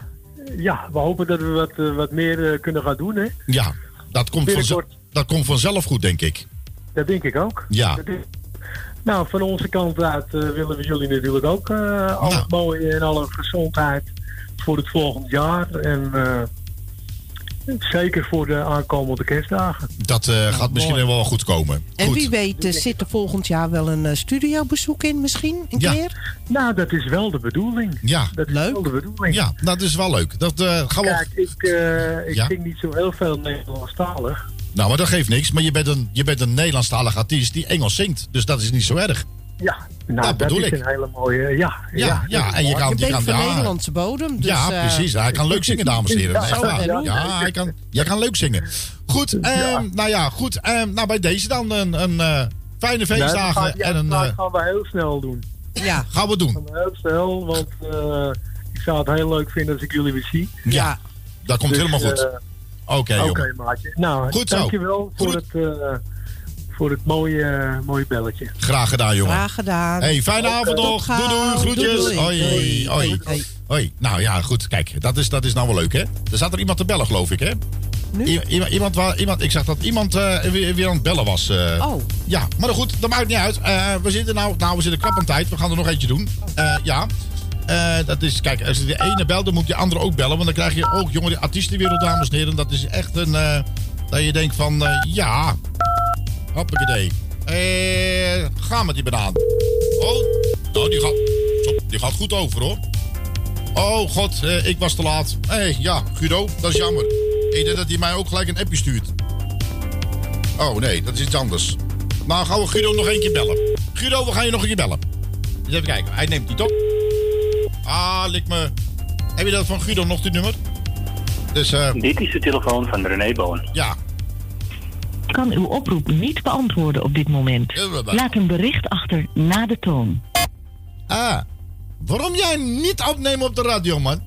ja, we hopen dat we wat, wat meer kunnen gaan doen, hè. Ja, dat komt, vanzelf, dat komt vanzelf goed, denk ik. Dat denk ik ook. Ja. Nou, van onze kant uit eh, willen we jullie natuurlijk ook eh al het mooie en alle gezondheid voor het volgend jaar. En eh, zeker voor de aankomende kerstdagen. Dat eh, gaat misschien wel goed komen. En goed. wie weet zit er volgend jaar wel een studiobezoek in misschien? Een Ja. keer? Nou, dat is wel de bedoeling. Ja. Dat is wel de bedoeling. Ja, dat is wel leuk. Dat eh, gaan we... Kijk, ik, eh, ik Ja. zing niet zo heel veel Nederlandstalig. Nou, maar dat geeft niks. Maar je bent een, je bent een Nederlandstalig artiest die Engels zingt. Dus dat is niet zo erg. Ja, nou, Dat dat, bedoel is ik. een hele mooie... Ja, Ja, ja, dat is en je kan... Je bent kan van ja, Nederlandse bodem. Dus, ja, eh, precies. Hij kan leuk zingen, dames en heren. Ja, Dat Ja, hij kan, jij kan leuk zingen. Goed, ehm, nou ja, goed. ehm, nou, bij deze dan een, een eh, fijne Nee, dat feestdagen. gaat- ja, en een, dat eh, gaan we heel snel doen. Ja. gaan we doen. Gaan we heel snel, want eh, ik zou het heel leuk vinden als ik jullie weer zie. Ja, dat komt Dus, helemaal goed. Oké, maatje. Nou, Goed zo. dankjewel voor het, eh, voor het mooie, eh, mooie belletje. Graag gedaan, jongen. Graag gedaan. Hey, fijne avond nog. Doei, doei. Groetjes. Doei, doei. Hoi, hoi. Hoi. Hoi. Nou ja, goed. Kijk, dat is, dat is nou wel leuk, hè? Er zat er iemand te bellen, geloof ik, hè? I- iemand, iemand, iemand, ik zag dat iemand eh, weer, weer aan het bellen was. eh. Oh. Ja, maar goed, dat maakt niet uit. Eh, we zitten nou, nou, we zitten krap aan tijd. We gaan er nog eentje doen. Eh, ja. Eh, dat is, kijk, als je de ene belt, dan moet die andere ook bellen. Want dan krijg je ook, jongen, die artiestenwereld, dames en heren. Dat is echt een, eh, dat je denkt van, eh, ja. Hoppakee. Eh, ga met die banaan. Oh, nou, die gaat, die gaat goed over, hoor. Oh, god, ik was te laat. Hé, hey, ja, Guido, dat is jammer. Ik denk dat hij mij ook gelijk een appje stuurt. Oh, nee, dat is iets anders. Nou, gaan we Guido nog één keer bellen. Guido, we gaan je nog een keer bellen. Eens even kijken, hij neemt niet op. Ah, lik me. Heb je dat van Guido nog, die nummer? Dus, eh... Dit is de telefoon van René Boon. Ja. Kan uw oproep niet beantwoorden op dit moment. Laat een bericht achter na de toon. Ah, waarom jij niet opnemen op de radio, man?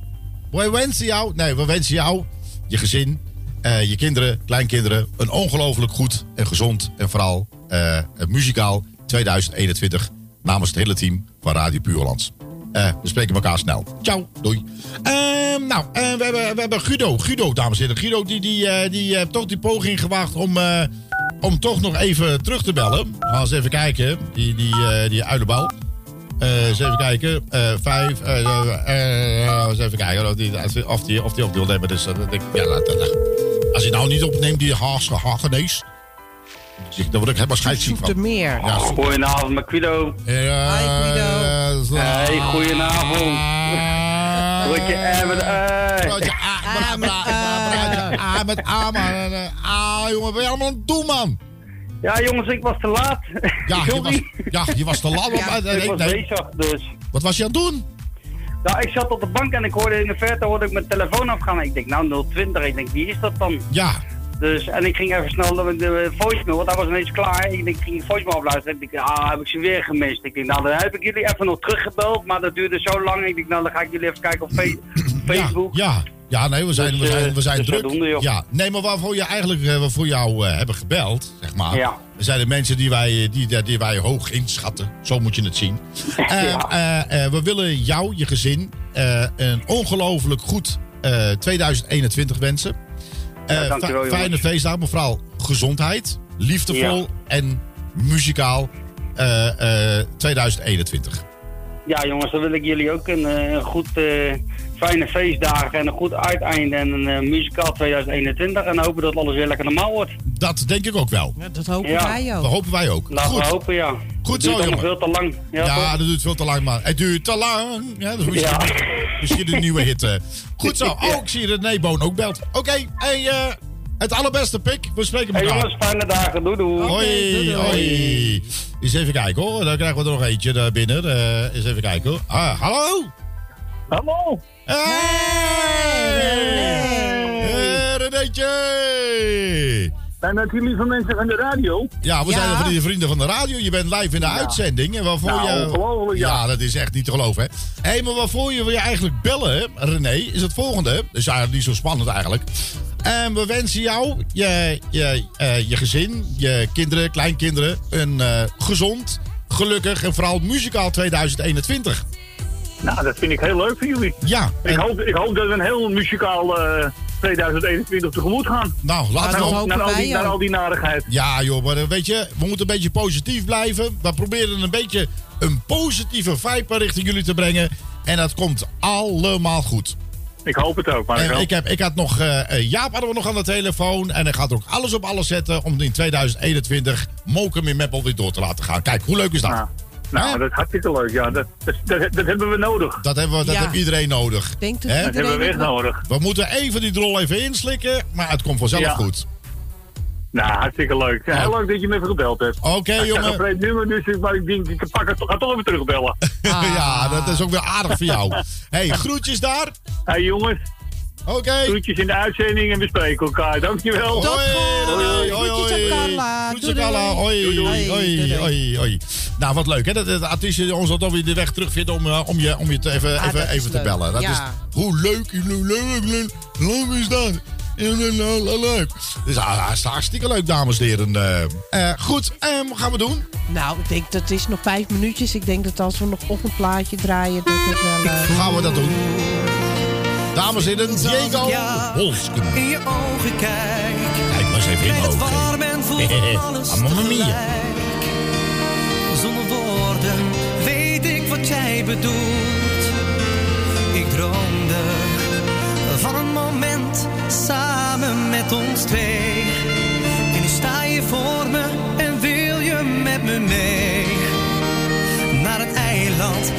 Wij wensen jou, nee, we wensen jou, je gezin, eh, je kinderen, kleinkinderen, een ongelooflijk goed en gezond en vooral eh, een muzikaal 2021 namens het hele team van Radio Puurlands. Eh, we spreken elkaar snel. Ciao, doei. Ehm, nou, eh, we, hebben, we hebben Guido. Guido, dames en heren. Guido die, die, eh, die heeft toch die poging gewaagd om, om toch nog even terug te bellen. We gaan eens even kijken. Die, die, die uilenbal. Eh, eens even kijken. Vijf. eens even kijken of die, of die, of die, op wil nemen. Dus ja, laat, laat. Als hij nou niet opneemt, die Haagse Hagenees. Dan word ik helemaal scheidsziek van. Zoetermeer. Ja, zo- Goedenavond, met Guido. Ja, Hi, Guido. Hey, goedenavond. <laughs> Broodje en met ei. Broodje A, met broodje A, met A, man. Eh, Ah, jongen, wat ben je allemaal aan het doen, man? Ja, jongens, ik was te laat. Ja, je was, ja, je was te laat. Ja, maar- ik was nee. bezig, dus. Wat was je aan het doen? Nou, ik zat op de bank en ik hoorde in de verte hoorde ik mijn telefoon afgaan. Ik denk, nou, 020. Ik denk, wie is dat dan? Ja. Dus, en ik ging even snel de, de voicemail, want hij was ineens klaar. Ik, ik ging de voicemail afluisteren. Ik denk, ah, heb ik ze weer gemist. Ik denk, nou, dan heb ik jullie even nog teruggebeld, maar dat duurde zo lang. Ik denk, nou, dan ga ik jullie even kijken op Fe- Facebook. Ja, ja, nee, we zijn, Dus, we zijn, eh, we zijn dus druk. zodoende, joh. Ja, nee, maar waarvoor je eigenlijk eh, waarvoor jou eh, hebben gebeld, zeg maar. Ja. zijn de mensen die wij, die, die wij hoog inschatten. Zo moet je het zien. <laughs> We willen jou, je gezin, een ongelooflijk goed eh, 2021 wensen. Eh, Ja, dankjewel, fijne feestdagen, vooral gezondheid, liefdevol Ja. en muzikaal eh, eh, 2021. Ja, jongens, dan wil ik jullie ook een, eh, een goed, eh, fijne feestdagen en een goed uiteinde en een eh, muzikaal 2021. En hopen dat alles weer lekker normaal wordt. Dat denk ik ook wel. dat hopen Ja. wij ook. Dat hopen wij ook. Laten Goed. we hopen, ja. Goed Het zo, duurt allemaal jongen. veel te lang. Ja, Ja, dat duurt veel te lang, maar het duurt te lang. Ja, dat is misschien, een nieuwe hit. eh. Goed zo. <laughs> Oh, ik zie dat Boon ook belt. Oké, hey, eh, het allerbeste, Pik. We spreken Hey, elkaar. jongens, fijne dagen. Doei, doei. Hoi, hoi. Eens even kijken hoor. Dan krijgen we er nog eentje daar binnen. Eh, eens even kijken hoor. Ah, hallo? Hallo. Hey, Renéetje. Zijn dat jullie van mensen van de radio? Ja, we zijn de vrienden van de radio. Je bent live in de uitzending. En waarvoor Nou, je... ongelooflijk, ja. dat is echt niet te geloven, hè. Hé, maar waarvoor je, wil je eigenlijk bellen, René, is het volgende. Dat is eigenlijk niet zo spannend eigenlijk. En we wensen jou, je, je, eh, je gezin, je kinderen, kleinkinderen... een eh, gezond, gelukkig en vooral muzikaal 2021. Nou, dat vind ik heel leuk voor jullie. Ja. Ik, hoop, ik hoop dat we een heel muzikaal eh, 2021 tegemoet gaan. Nou, laten we al, naar, al die, naar al die narigheid. Ja, joh, maar weet je, we moeten een beetje positief blijven. We proberen een beetje een positieve vibe richting jullie te brengen. En dat komt allemaal goed. Ik hoop het ook, maar ik, heb, ik had nog, eh, Jaap hadden we nog aan de telefoon. En hij gaat er ook alles op alles zetten om in 2021 Mokum in Meppel weer door te laten gaan. Kijk, hoe leuk is dat? Nou, dat is hartstikke leuk. Ja, dat, dat, dat, dat hebben we nodig. Dat hebben we, dat Ja. heeft iedereen nodig. Denk Hè? Dat hebben we echt nodig. We moeten even die drol even inslikken, maar het komt vanzelf Ja. goed. Nou, hartstikke leuk. Heel Oh. leuk dat je me even gebeld hebt. Oké, Ik jongen. een vreemd nummer, dus ik, maar ik denk, ik pak het, ga toch even terugbellen. <laughs> ja, dat is ook weer aardig voor jou. <laughs> hey, groetjes daar. Hey jongens. Oké. Groetjes in de uitzending en we spreken elkaar. Dankjewel. Hoi, hoi, hoi, Groetjes aan Carla. Groetjes Doei, aan Carla. Hoi, doei. hoi, hoi, hoi. Nou, wat leuk hè, dat het artiest ons dan weer de weg terugvindt om, eh, om je, om je te even, Ah, even, even te bellen. Dat Ja. is, hoe leuk, hoe leuk, leuk, leuk is dat? Leuk. Dus ah, dat is hartstikke leuk, dames en heren. Eh, eh, goed, en wat gaan we doen? Nou, ik denk dat is nog vijf minuutjes. Ik denk dat als we nog op een plaatje draaien, dat het wel... eh, Gaan we dat doen? Dames en heren, Diego Holsken. In je ogen kijk. Kijk maar eens even in mijn het ogen. warm en <laughs> voel alles Ah, mamma mia. tegelijk. Zonder woorden weet ik wat jij bedoelt. Ik droomde van een moment samen met ons twee. En nu sta je voor me en wil je met me mee. Naar een eiland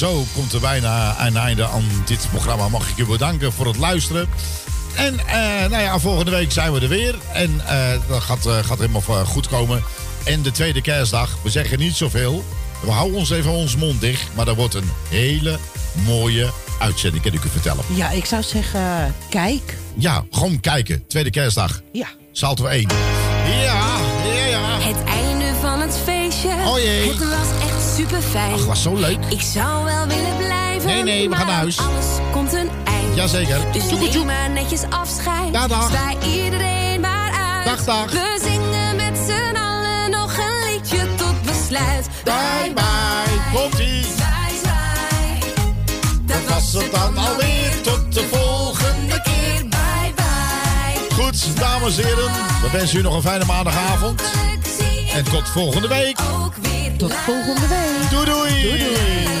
zo komt er bijna een einde aan dit programma. Mag ik je bedanken voor het luisteren. En eh, nou ja, volgende week zijn we er weer. En eh, dat gaat, eh, gaat helemaal goed komen. En de tweede kerstdag, we zeggen niet zoveel. We houden ons even ons mond dicht. Maar dat wordt een hele mooie uitzending, kan ik u vertellen. Ja, ik zou zeggen, kijk. Ja, gewoon kijken. Tweede kerstdag. Ja. Salto 1. Ja, ja, ja. Het einde van het feestje. Oh jee. Het was echt super fijn. Ach, was zo leuk. Ik zou wel willen blijven. Nee, nee, we gaan naar huis. Alles komt een eind. Jazeker. Dus Tjoeke, neem maar netjes afscheid. Dag, dag. Iedereen maar uit. Dag, dag. We zingen met z'n allen nog een liedje tot besluit. Bye, bye. Komt-ie. Dat was het dan alweer. Tot de volgende keer. Bye, bye. Goed, dames en heren. We wensen u nog een fijne maandagavond. En tot volgende week. Tot volgende week. Doei doei. Doei, doei.